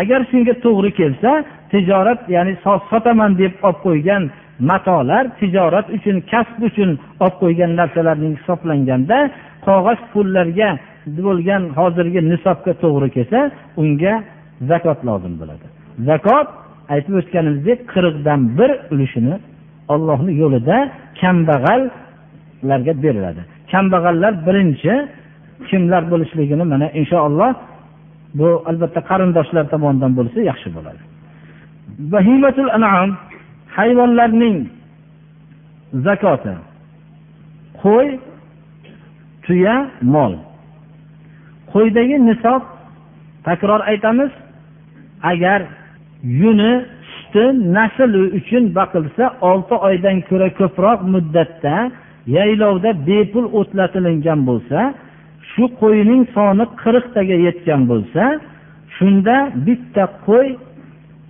Agar shunga to'g'ri kelsa tijorat ya'ni sotaman deb olib qo'ygan matolar tijorat uchun kasb uchun olib qo'ygan narsalarning hisoblanganda qog'oz pullarga bo'lgan hozirgi nisobga to'g'ri kelsa unga zakot lozim bo'ladi. Zakot aytib o'tganimizdek qirqdan bir ulushini ollohni yo'lida kambag'allarga beriladi. Kambag'allar birinchi kimlar bo'lishligini mana inshaalloh bu albatta qarindoshlar tomonidan bo'lsa yaxshi bo'ladi. Vahimatul anam hayvonlarning zakoti. Qo'y tuya mol. Qo'ydagi nisob takror aytamiz agar yuni suti nasli uchun baqilsa olti oydan ko'ra ko'proq muddatda yaylovda bepul o'tlatilingan bo'lsa shu qo'yning soni qirqtaga yetgan bo'lsa shunda bitta qo'y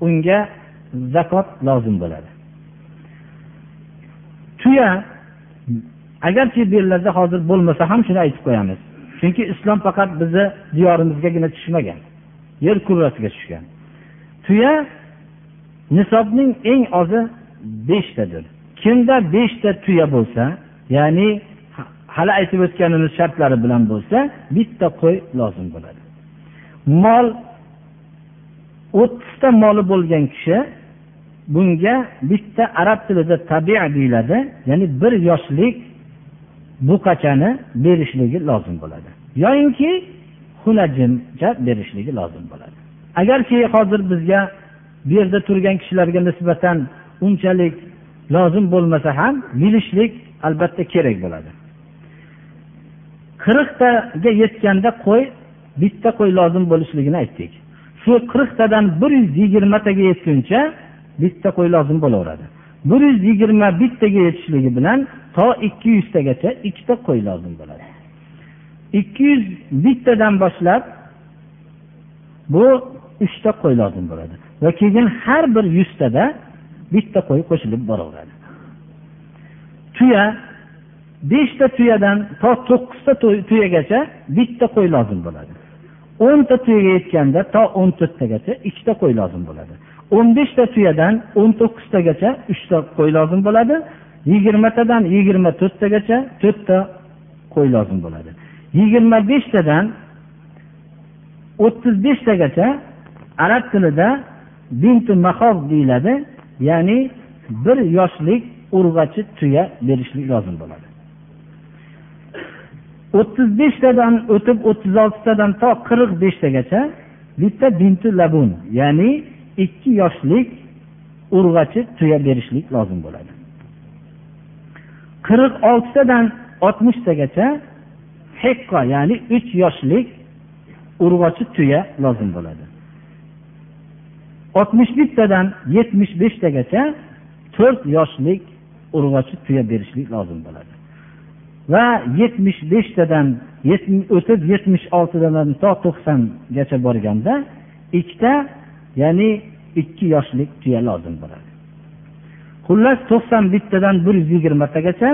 unga zakot lozim bo'ladi. Tuya agarchi bu yerlarda hozir bo'lmasa ham shuni aytib qo'yamiz. Chunki islom faqat bizni diyorimizgagina tushmagan yer kurrasiga tushgan. Tuya nisobning eng ozi beshtadir. Kimda beshta tuya bo'lsa ya'ni hali aytib o'tganimiz shartlari bilan bo'lsa bitta qo'y lozim bo'ladi. Mol o'ttizta moli bo'lgan kishi bunga bitta arab tilida tabi deyiladi ya'ni bir yoshlik buqachani berishligi lozim bo'ladi. Yoyinki xunajimcha berishligi lozim bo'ladi. Agarki hozir bizga bu yerda turgan kishilarga nisbatan unchalik lozim bo'lmasa ham bilishlik albatta kerak bo'ladi. Qirqtaga yetganda qo'y bitta qo'y lozim bo'lishligini aytdik. Shu qirqtadan bir yuz yigirmataga yetguncha bitta qo'y lozim bo'laveradi. Bir yuz yigirma bittaga yetishligi bilan to ikki yuztagacha ikkita qo'y lozim bo'ladi. Ikki yuz bittadan boshlab bu uchta qo'y lozim bo'ladi va keyin har bir yuztada bitta qo'y qo'shilib boraveradi. Tuya beshta tuyadan to to'qqizta tuyagacha bitta qo'y lozim bo'ladi. O'nta tuyaga yetganda to o'n to'rttagacha ikkita qo'y lozim bo'ladi. O'n beshta tuyadan o'n to'qqiztagacha uchta qo'y lozim bo'ladi. Yigirmatadan yigirma to'rttagacha to'rtta qo'y lozim bo'ladi. Yigirma beshtadan o'ttiz beshtagacha arab tilida bintu mahob deyiladi ya'ni bir yoshlik urg'achi tuya berishlik lozim bo'ladi. O'ttiz beshtadan o'tib o'ttiz oltitadan to qirq beshtagacha bitta bintu labun ya'ni ikki yoshlik urg'achi tuya berishlik lozim bo'ladi. qirq oltitadan oltmishtagacha hekko ya'ni uch yoshlik urg'ochi tuya lozim bo'ladi. oltmish bittadan yetmish beshtagacha to'rt yoshlik urg'ochi tuya berishlik lozim bo'ladi. Va yetmish beshtadan o'tib yetmish oltidadan to to'qsongacha borganda ikkita ya'ni ikki yoshlik tuya lozim bo'ladi. Xullas to'qson bittadan bir yuz yigirmatagacha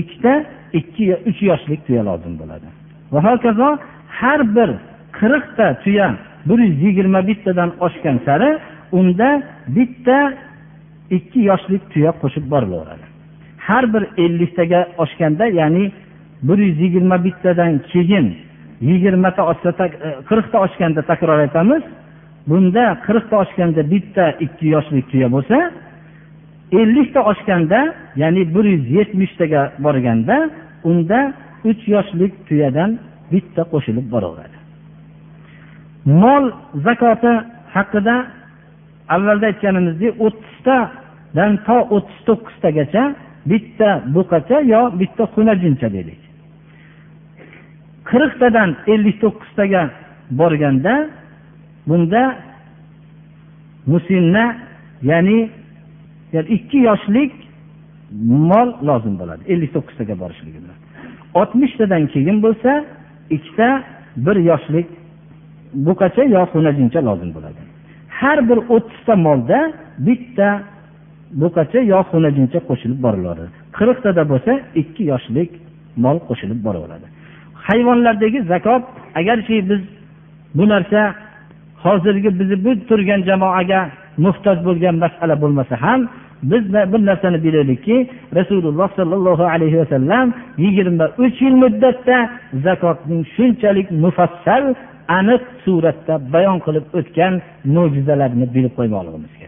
ikkita ikki uch yoshlik tuya lozim bo'ladi. Va hokazo har bir qirqta tuya bir yuz yigirma bittadan oshgan sari unda bitta ikki yoshlik tuya qo'shib borilaveradi. Har bir elliktaga oshganda ya'ni bir yuz yigirma bittadan keyin yigirmata ochsa e, qirqta oshganda takror aytamiz. Bunda qirqta oshganda bitta ikki yoshlik tuya bo'lsa ellikta oshganda ya'ni bir yuz yetmishtaga borganda unda uch yoshlik tuyadan bitta qo'shilib boraveradi. Mol zakoti haqida avvalda aytganimizdek o'ttiztadan to o'ttiz to'qqiztagacha bitta buqacha yo bitta xunajincha dedik. Qirqtadan ellik to'qqiztaga borganda bunda musinna ya'ni ikki yoshlik mol lozim bo'ladi ellik to'qqiztaga borishligi bilan oltmishtadan keyin bo'lsa ikkita bir yoshlik buqacha yo xunajincha lozim bo'ladi. Har bir o'ttizta molda bitta buqacha yo xunajincha qo'shilib boriladi. Qirqtada bo'lsa ikki yoshlik mol qo'shilib boraveradi. Hayvonlardagi zakot agarki biz bu narsa hozirgi bizni bu turgan jamoaga muhtoj bo'lgan masala bo'lmasa ham biz bir narsani bilaylikki rasululloh sollallohu alayhi vasallam yigirma uch yil muddatda zakotning shunchalik mufassal aniq suratda bayon qilib o'tgan mo'jizalarni bilib qo'ymoqligimiz kerak.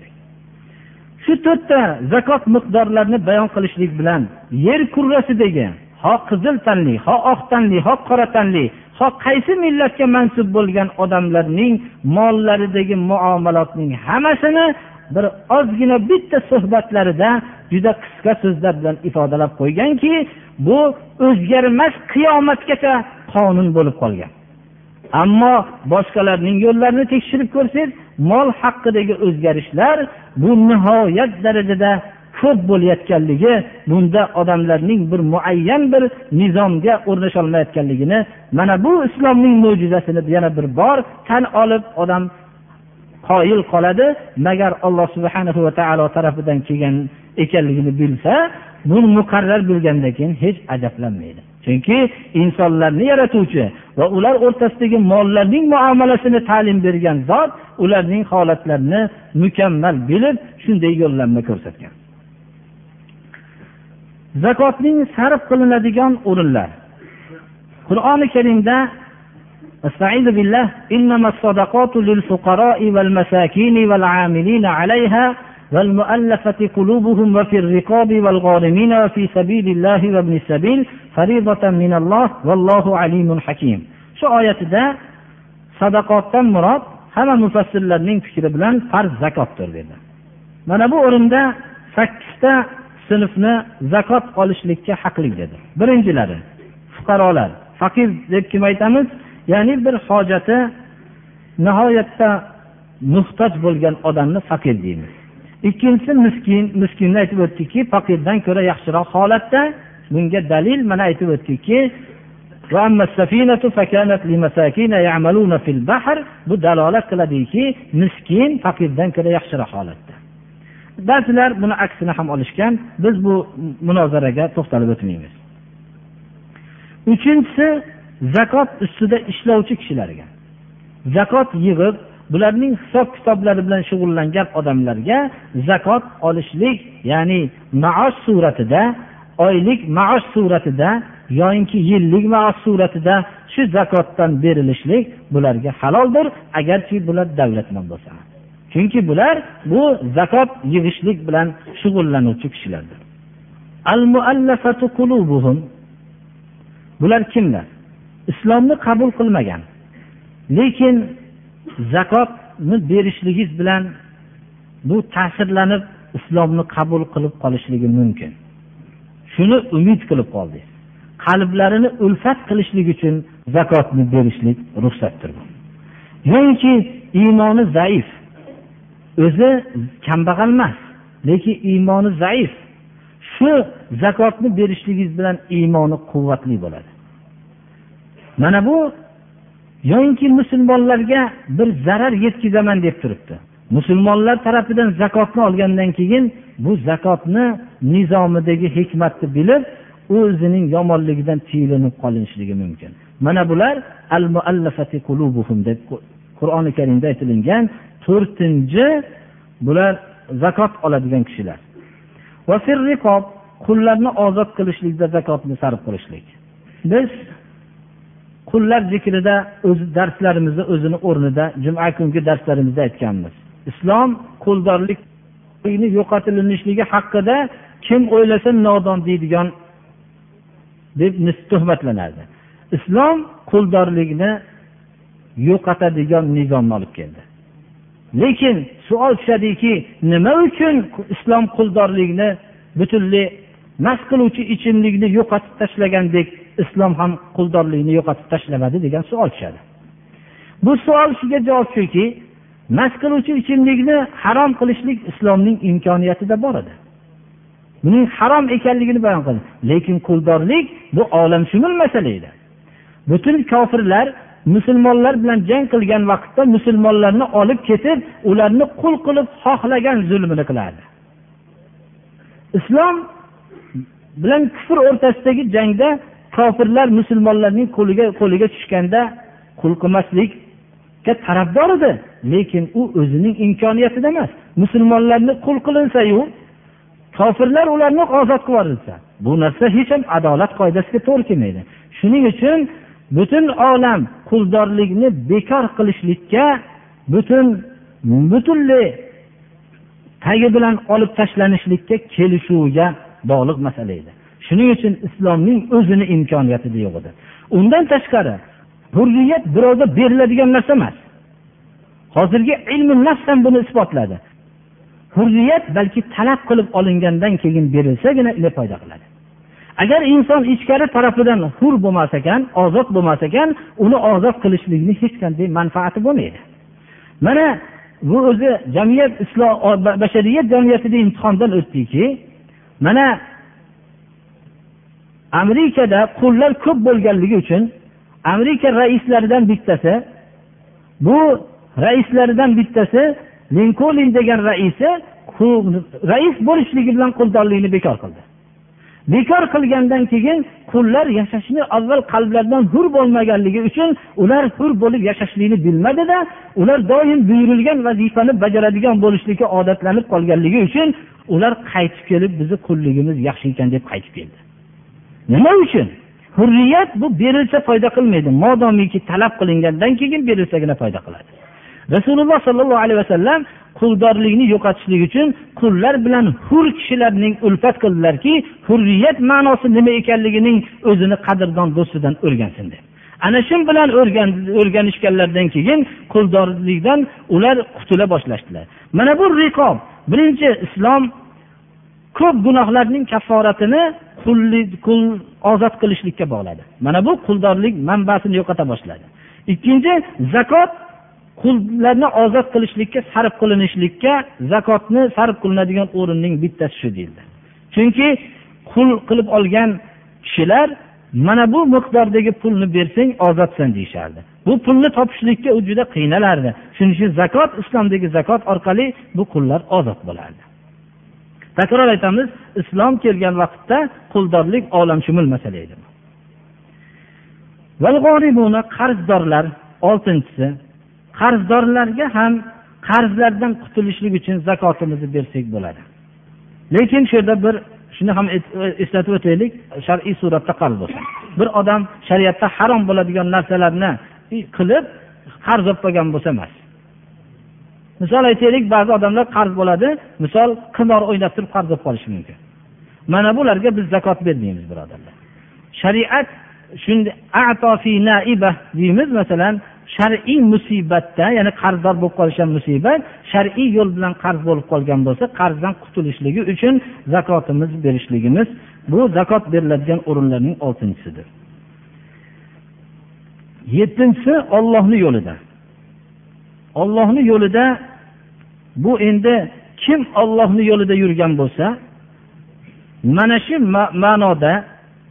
Shu to'rtta zakot miqdorlarini bayon qilishlik bilan yer kurrasidagi ho qizil tanli ho oq tanli ho qora tanli ho qaysi millatga mansub bo'lgan odamlarning mollaridagi muomalotning hammasini bir ozgina bitta suhbatlarida juda qisqa so'zlar bilan ifodalab qo'yganki bu o'zgarmas qiyomatgacha qonun bo'lib qolgan. Ammo boshqalarning yo'llarini tekshirib ko'rsangiz mol haqidagi o'zgarishlar bu nihoyat darajada ko'p bo'layotganligi bunda odamlarning bir muayyan bir nizomga o'rnasholmayotganligini mana bu islomning mo'jizasini yana bir bor tan olib odam qoyil qoladi. Magar alloh subhana va taolo tarafidan kelgan ekanligini bilsa buni muqarrar bilgandan keyin hech ajablanmaydi. chunki insonlarni yaratuvchi va ular o'rtasidagi mollarning muomalasini ta'lim bergan zot ularning holatlarini mukammal bilib shunday yo'llanma ko'rsatgan zakotning sarf qilinadigan o'rinlar qur'oni karimda استعيذ بالله إنما الصدقات للفقراء والمساكين والعاملين عليها والمؤلفة قلوبهم وفي الرقاب والغارمين وفي سبيل الله وابن السبيل فريضة من الله والله عليم حكيم shu oyatida sadaqotdan murod hamma mufassirlarning fikri bilan farz zakotdir dedi mana bu o'rinda sakkizta sinfni zakot olishlikka haqli dedi birinchilari fuqarolar faqir deb kim aytamiz ya'ni bir hojati nihoyatda muhtoj bo'lgan odamni faqir deymiz Ikkinchisi miskin miskinni aytib o'tdikki faqirdan ko'ra yaxshiroq holatda. Bunga dalil mana aytib o'tdikki bu dalolat qiladiki miskin faqirdan ko'ra yaxshiroq holatda. Ba'zilar buni aksini ham olishgan. Biz bu munozaraga to'xtalib o'tmaymiz. Uchinchisi zakot ustida ishlovchi kishilarga. Zakot yig'ib bularning hisob kitoblari bilan shug'ullangan odamlarga zakot olishlik ya'ni maosh suratida oylik maosh suratida yoyinki yillik maosh suratida shu zakotdan berilishlik bularga haloldir agarki bular davlatmand bo'lsa. Chunki bular bu zakot yig'ishlik bilan shug'ullanuvchi kishilardir. Bular kimlar? Islomni qabul qilmagan. Lekin zakotni berishligingiz bilan bu ta'sirlanib islomni qabul qilib qolishligi mumkin. Shuni umid qilib qoldik qalblarini ulfat qilishlik uchun zakotni berishlik ruxsatdir yoinki iymoni zaif. O'zi kambag'al emas lekin iymoni zaif. Shu zakotni berishligingiz bilan iymoni quvvatli bo'ladi. Mana bu yoyinki musulmonlarga bir zarar yetkazaman deb turibdi. Musulmonlar tarafidan zakotni olgandan keyin bu zakotni nizomidagi hikmatni bilib o'zining yomonligidan tiyilinib qolinishligi mumkin. Mana bular al muallafati qulubuhum deb qur'oni karimda aytilingan to'rtinchi bular zakot oladigan kishilar. Qullarni ozod qilishlikda zakotni sarf qilishlik. Biz qullar zikrida o'zi darslarimizni o'zini o'rnida juma kungi darslarimizda aytganmiz. Islom quldorlik yo'qotilishligi haqida kim o'ylasa nodon deydigan deb tuhmatlanardi. Islom quldorlikni yo'qotadigan nizomni olib keldi. Lekin savol tushadiki nima uchun islom quldorlikni butunlay mast qiluvchi ichimlikni yo'qotib tashlagandek islom ham quldorlikni yo'qotib tashlamadi degan savol tushadi. Bu savol shunga javob shuki mast qiluvchi ichimlikni harom qilishlik islomning imkoniyatida bor edi. Buning harom ekanligini bayon qildi. Lekin quldorlik bu olamshumul masala edi. Butun kofirlar musulmonlar bilan jang qilgan vaqtda musulmonlarni olib ketib ularni qul qilib xohlagan zulmini qilardi. Islom bilan kufr o'rtasidagi jangda kofirlar musulmonlarning qo'liga qo'liga tushganda qul qilmaslikka tarafdor edi. Lekin u o'zining imkoniyatida emas. Musulmonlarni qul qilinsayu kofirlar ularni ozod qilib yuborilsa bu narsa hech ham adolat qoidasiga to'g'ri kelmaydi. Shuning uchun butun olam quldorlikni bekor qilishlikka butun butunlay tagi bilan olib tashlanishlikka kelishuviga bog'liq masala edi. Shuning uchun islomning o'zini imkoniyatida yo'q edi. Undan tashqari hurriyat birovga beriladigan narsa emas. Hozirgi ilmi nafs ham buni isbotladi. Hurriyat balki talab qilib olingandan keyin berilsagina foyda qiladi. Agar inson ichkari tarafidan hur bo'lmas ekan ozod bo'lmas ekan uni ozod qilishlikni hech qanday manfaati bo'lmaydi. Mana bu o'zi jamiyat islom bashariyat jamiyatida imtihondan o'tdiki mana amerikada qullar ko'p bo'lganligi uchun amerika raislaridan bittasi bu raislaridan bittasi linkolin degan raisi rais bo'lishligi bilan quldorlikni bekor qildi. Bekor qilgandan keyin qullar yashashni avval qalblaridan hur bo'lmaganligi uchun ular hur bo'lib yashashlikni bilmadida ular doim buyurilgan vazifani bajaradigan bo'lishlikka odatlanib qolganligi uchun ular qaytib kelib bizni qulligimiz yaxshi ekan deb qaytib keldi. Nima uchun? Hurriyat bu berilsa foyda qilmaydi. Modomiki talab qilingandan keyin berilsagina foyda qiladi. Rasululloh sollallohu alayhi vasallam quldorlikni yo'qotishlik uchun qullar bilan hur kishilarning ulfat qildilarki hurriyat ma'nosi nima ekanligining o'zini qadrdon do'stidan o'rgansin deb. Ana shu bilan o'rganishganlaridan keyin quldorlikdan ular qutula boshlashdilar. Mana bu riqob birinchi islom ko'p gunohlarning kafforatini qul ozod qilishlikka bog'ladi. Mana bu quldorlik manbasini yo'qota boshladi. Ikkinchi zakot qullarni ozod qilishlikka sarf qilinishlikka zakotni sarf qilinadigan o'rinning bittasi shu deyildi. Chunki qul qilib olgan kishilar mana bu miqdordagi pulni bersang ozodsan deyishardi. Bu pulni topishlikka u juda qiynalardi. Shuning uchun zakot islomdagi zakot orqali bu qullar ozod bo'lardi. Takror aytamiz islom kelgan vaqtda quldorlik olamshumul masala edi. Qarzdorlar oltinchisi qarzdorlarga ham qarzlardan qutulishlik uchun zakotimizni bersak bo'ladi. Lekin shu yerda bir shuni ham e, eslatib o'taylik shar'iy suratda qarz bo'lsin. Bir odam shariatda harom bo'ladigan narsalarni qilib qarz olib qolgan bo'lsa emas. Misol aytaylik ba'zi odamlar qarz bo'ladi misol qimor o'ynab turib qarz bo'lib qolishi mumkin. Mana bularga biz zakot bermaymiz birodarlar. Shariat deymiz masalan shar'iy musibatda ya'ni qarzdor bo'lib qolish ham musibat shar'iy yo'l bilan qarz bo'lib qolgan bo'lsa qarzdan qutulishligi uchun zakotimiz berishligimiz bu zakot beriladigan o'rinlarning oltinchisidir. Yettinchisi ollohni yo'lida ollohni yo'lida bu endi kim ollohni yo'lida yurgan bo'lsa mana shu ma'noda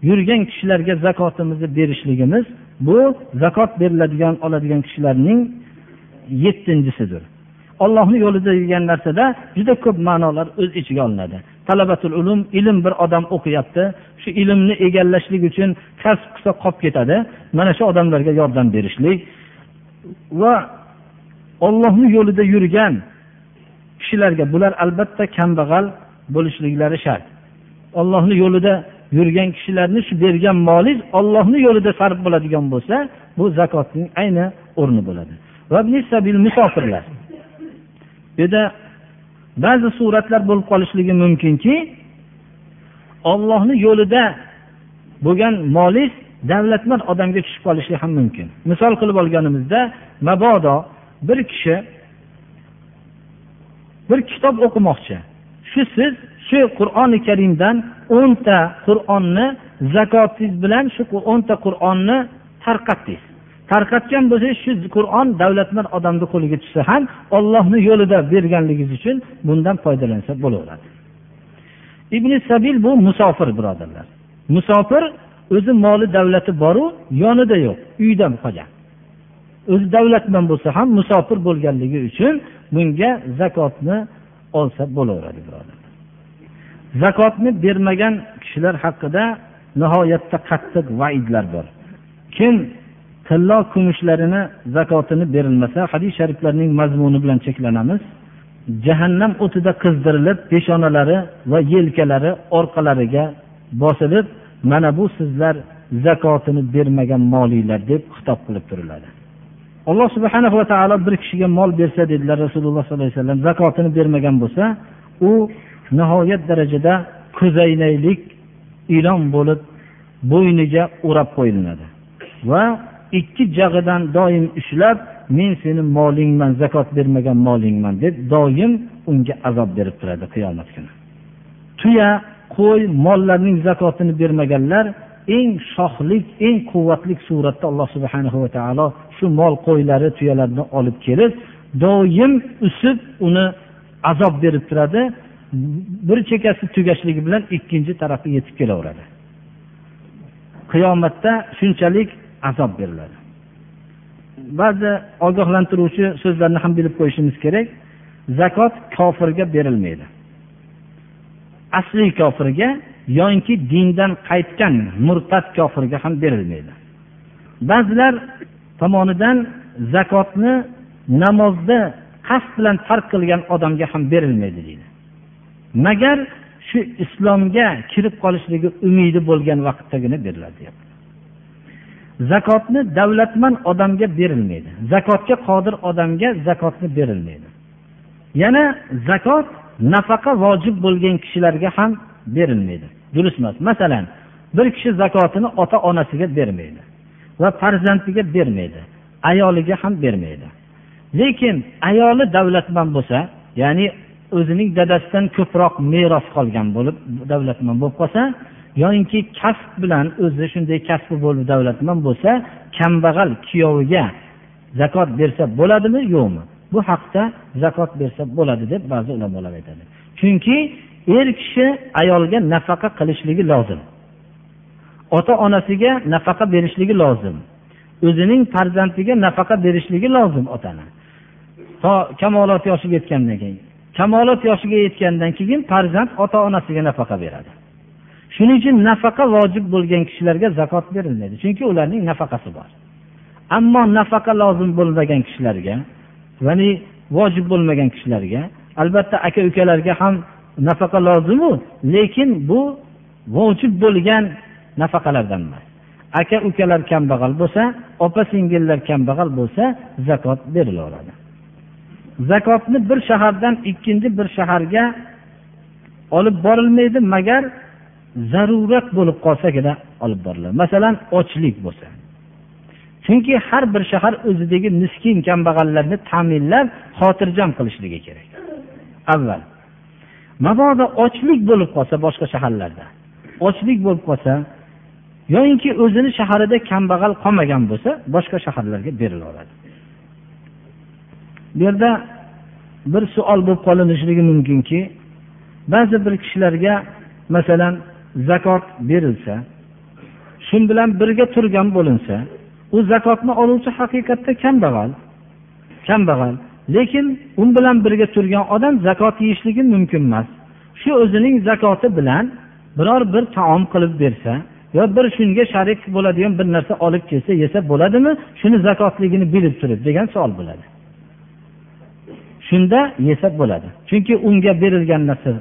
yurgan kishilarga zakotimizni berishligimiz bu zakot beriladigan oladigan kishilarning yettinchisidir. Ollohni yo'lida degan narsada juda ko'p ma'nolar o'z ichiga olinadi. Talabatul ulum ilm bir odam o'qiyapti shu ilmni egallashlik uchun kasb qilsa qolib ketadi mana shu odamlarga yordam berishlik va ollohni yo'lida yurgan kishilarga bular albatta kambag'al bo'lishliklari shart. Ollohni yo'lida yurgan kishilarni shu bergan molingiz ollohni yo'lida sarf bo'ladigan bo'lsa bu zakotning ayni o'rni bo'ladi. Va musofirlar. Bu yerda ba'zi suratlar bo'lib qolishligi mumkinki ollohni yo'lida bo'lgan molingiz davlatmand odamga tushib qolishi ham mumkin. Misol qilib olganimizda mabodo bir kishi bir kitob o'qimoqchi. Shu siz shu qur'oni karimdan o'nta qur'onni zakotingiz bilan shu o'nta qur'onni tarqatdingiz. Tarqatgan bo'lsangiz shu qur'on davlatmand odamni qo'liga tushsa ham ollohni yo'lida berganligingiz uchun bundan foydalansa bo'laveradi. Ibn sabil bu musofir birodarlar. Musofir o'zi moli davlati boru yonida yo'q uyda qolgan. O'zi davlatmand bo'lsa ham musofir bo'lganligi uchun bunga zakotni olsa bo'laveradi birodar zakotni bermagan kishilar haqida nihoyatda qattiq vaidlar bor. Kim tillo kumushlarini zakotini berilmasa hadis shariflarning mazmuni bilan cheklanamiz. Jahannam o'tida qizdirilib peshonalari va yelkalari orqalariga bosilib mana bu sizlar zakotini bermagan molinglar deb xitob qilib turiladi. Alloh subhana va taolo bir kishiga mol bersa dedilar rasululloh sollallohu alayhi vasallam zakotini bermagan bo'lsa u nihoyat darajada ko'zoynaklik ilon bo'lib bo'yniga o'rab qo'yilinadi. Va ikki jag'idan doim ushlab men seni molingman zakot bermagan molingman deb doim unga azob berib turadi qiyomat kuni. Tuya qo'y mollarning zakotini bermaganlar eng shohlik eng quvvatli suratda alloh subhanahu va taolo shu mol qo'ylari tuyalarni olib kelib doim usib uni azob berib turadi. Bir chekkasi tugashligi bilan ikkinchi tarafi yetib kelaveradi. Qiyomatda shunchalik azob beriladi. Ba'zi ogohlantiruvchi so'zlarni ham bilib qo'yishimiz kerak. Zakot kofirga berilmaydi. Asli kofirga yoinki dindan qaytgan murtad kofirga ham berilmaydi. Ba'zilar tomonidan zakotni namozda qasd bilan tark qilgan odamga ham berilmaydi deydi. Magar shu islomga kirib qolishligi umidi bo'lgan vaqtdagina beriladi deyapti zakotni davlatmand odamga berilmaydi. Zakotga qodir odamga zakotni berilmaydi. Yana zakot nafaqa vojib bo'lgan kishilarga ham berilmaydi. Durust emas. Masalan bir kishi zakotini ota onasiga bermaydi. Va farzandiga bermaydi. Ayoliga ham bermaydi. Lekin ayoli davlatmand bo'lsa ya'ni o'zining dadasidan ko'proq meros qolgan bo'lib davlatmand bo'lib qolsa yoyinki kasb bilan o'zi shunday kasbi bo'lib davlatmand bo'lsa kambag'al kuyoviga zakot bersa bo'ladimi? Yo'qmi? Bu haqda zakot bersa bo'ladi deb ba'zi ulamolar aytadi. Chunki er kishi ayolga nafaqa qilishligi lozim. Ota onasiga nafaqa berishligi lozim. O'zining farzandiga nafaqa berishligi lozim otani. To kamolot yoshiga yetgandan keyin. Kamolot yoshiga yetgandan keyin farzand ota onasiga nafaqa beradi. Shuning uchun nafaqa vojib bo'lgan kishilarga zakot berilmaydi chunki ularning nafaqasi bor. Ammo nafaqa lozim bo'lmagan kishilarga ya'ni vojib bo'lmagan kishilarga albatta aka ukalarga ham nafaqa lozimu lekin bu vojib bo'lgan nafaqalardan emas. Aka ukalar kambag'al bo'lsa opa singillar kambag'al bo'lsa zakot berilaveradi. Zakotni bir shahardan ikkinchi bir shaharga olib borilmaydi magar zarurat bo'lib qolsagina olib boriladi. Masalan ochlik bo'lsa. Chunki har bir shahar o'zidagi miskin kambag'allarni ta'minlab xotirjam qilishligi kerak. Avval mabodo ochlik bo'lib qolsa boshqa shaharlarda ochlik bo'lib qolsa yoyinki o'zini shaharida kambag'al qolmagan bo'lsa boshqa shaharlarga berilaveradi bu yerda bir savol bo'lib qolinishligi mumkinki ba'zi bir kishilarga masalan zakot berilsa shu bilan birga turgan bo'linsa u zakotni oluvchi haqiqatda kambag'al kambag'al lekin u bilan birga turgan odam zakot yeyishligi mumkin emas. Shu o'zining zakoti bilan biror bir taom qilib bersa yo bir shunga sharik bo'ladigan bir narsa olib kelsa yesa bo'ladimi? Shuni zakotligini bilib turib degan savol bo'ladi. Shunda yesa bo'ladi. Chunki unga berilgan narsa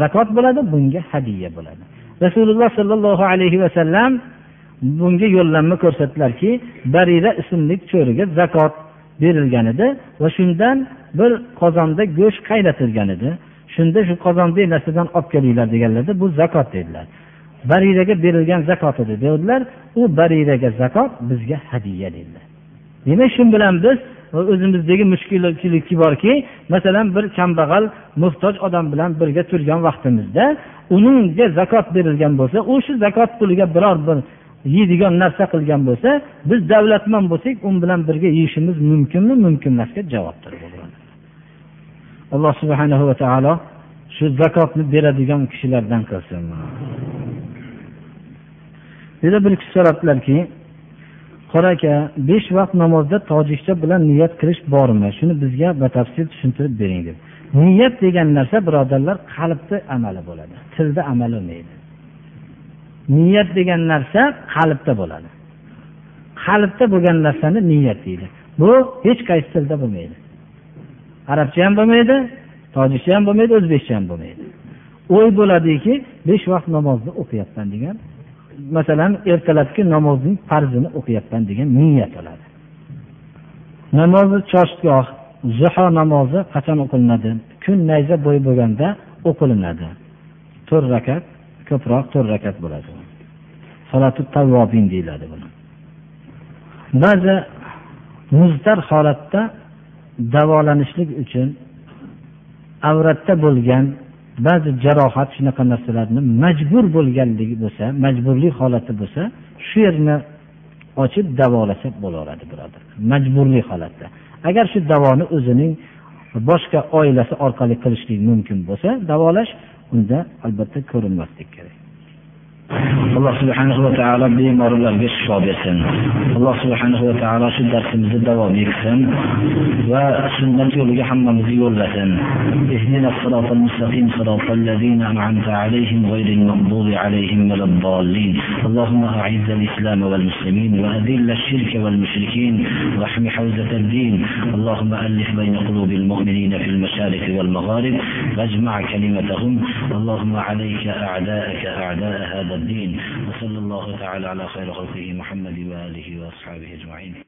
zakot bo'ladi bunga hadiya bo'ladi. Rasululloh sollallohu alayhi vasallam bunga yo'llanma ko'rsatdilarki barira ismli cho'riga zakot berilgan edi va shundan bir qozonda go'sht qaynatilgan edi. Shunda shu qozondagi narsadan olib kelinglar deganlarda bu zakot dedilar. Bariraga berilgan zakot edi dedilar u bariraga zakot bizga hadya dedilar. Demak shu bilan biz o'zimizdagi mushkulchilik borki masalan bir kambag'al muhtoj odam bilan birga turgan vaqtimizda unga zakot berilgan bo'lsa u shu zakot puliga biror bir yeydigan narsa qilgan bo'lsa biz davlatman bo'lsak u bilan birga yeyishimiz mumkinmi? Mumkin emasga javobdir alloh subhanahu va taolo shu zakotni beradigan kishilardan qilsin. Yana bir kishi so'rabdilarki qora aka besh vaqt namozda tojikcha bilan niyat qilish bormi? Shuni bizga batafsil tushuntirib bering deb niyat degan narsa birodarlar qalbni amali bo'ladi tilda amal bo'lmaydi niyat degan narsa qalbda bo'ladi qalbda bo'lgan narsani niyat deydi. Bu hech qaysi tilda bo'lmaydi. Arabcha ham bo'lmaydi tojikcha ham bo'lmaydi o'zbekcha ham bo'lmaydi. O'y bo'ladiki besh vaqt namozni o'qiyapman degan masalan ertalabki namozning farzini o'qiyapman degan niyat oladi. Namozi choshgoh zuho namozi qachon o'qilinadi? Kun nayza bo'yi bo'lganda o'qilinadi. To'rt rakat ko'proq to'rt rakat bo'ladi. Solati tavvobin deyiladi buni. Ba'zi muzdar holatda davolanishlik uchun avratda bo'lgan ba'zi jarohat shunaqa narsalarni majbur bo'lganligi bo'lsa majburlik holati bo'lsa shu yerni ochib davolasa bo'laveradi birodar. Majburlik holatda. Agar shu davoni o'zining boshqa oilasi orqali qilishlik mumkin bo'lsa davolash unda albatta ko'rinmaslik kerak. Alloh subhanahu va taolo bemorlarga shifo bersin alloh subhanahu va taolo shu darsimizni davom etsin va sunnat yo'liga hammamizni yo'llasin اهدنا الصراط المستقيم صراط الذين أنعمت عليهم غير المغضوب عليهم ولا الضالين اللهم أعز الإسلام والمسلمين وأذل الشرك والمشركين واحم حوزة الدين اللهم ألف بين قلوب المؤمنين في المشارق والمغارب واجمع كلمتهم اللهم عليك أعداءك أعداء هذا الدين. وصلى الله تعالى على خير خلقه محمد وآله وأصحابه أجمعين.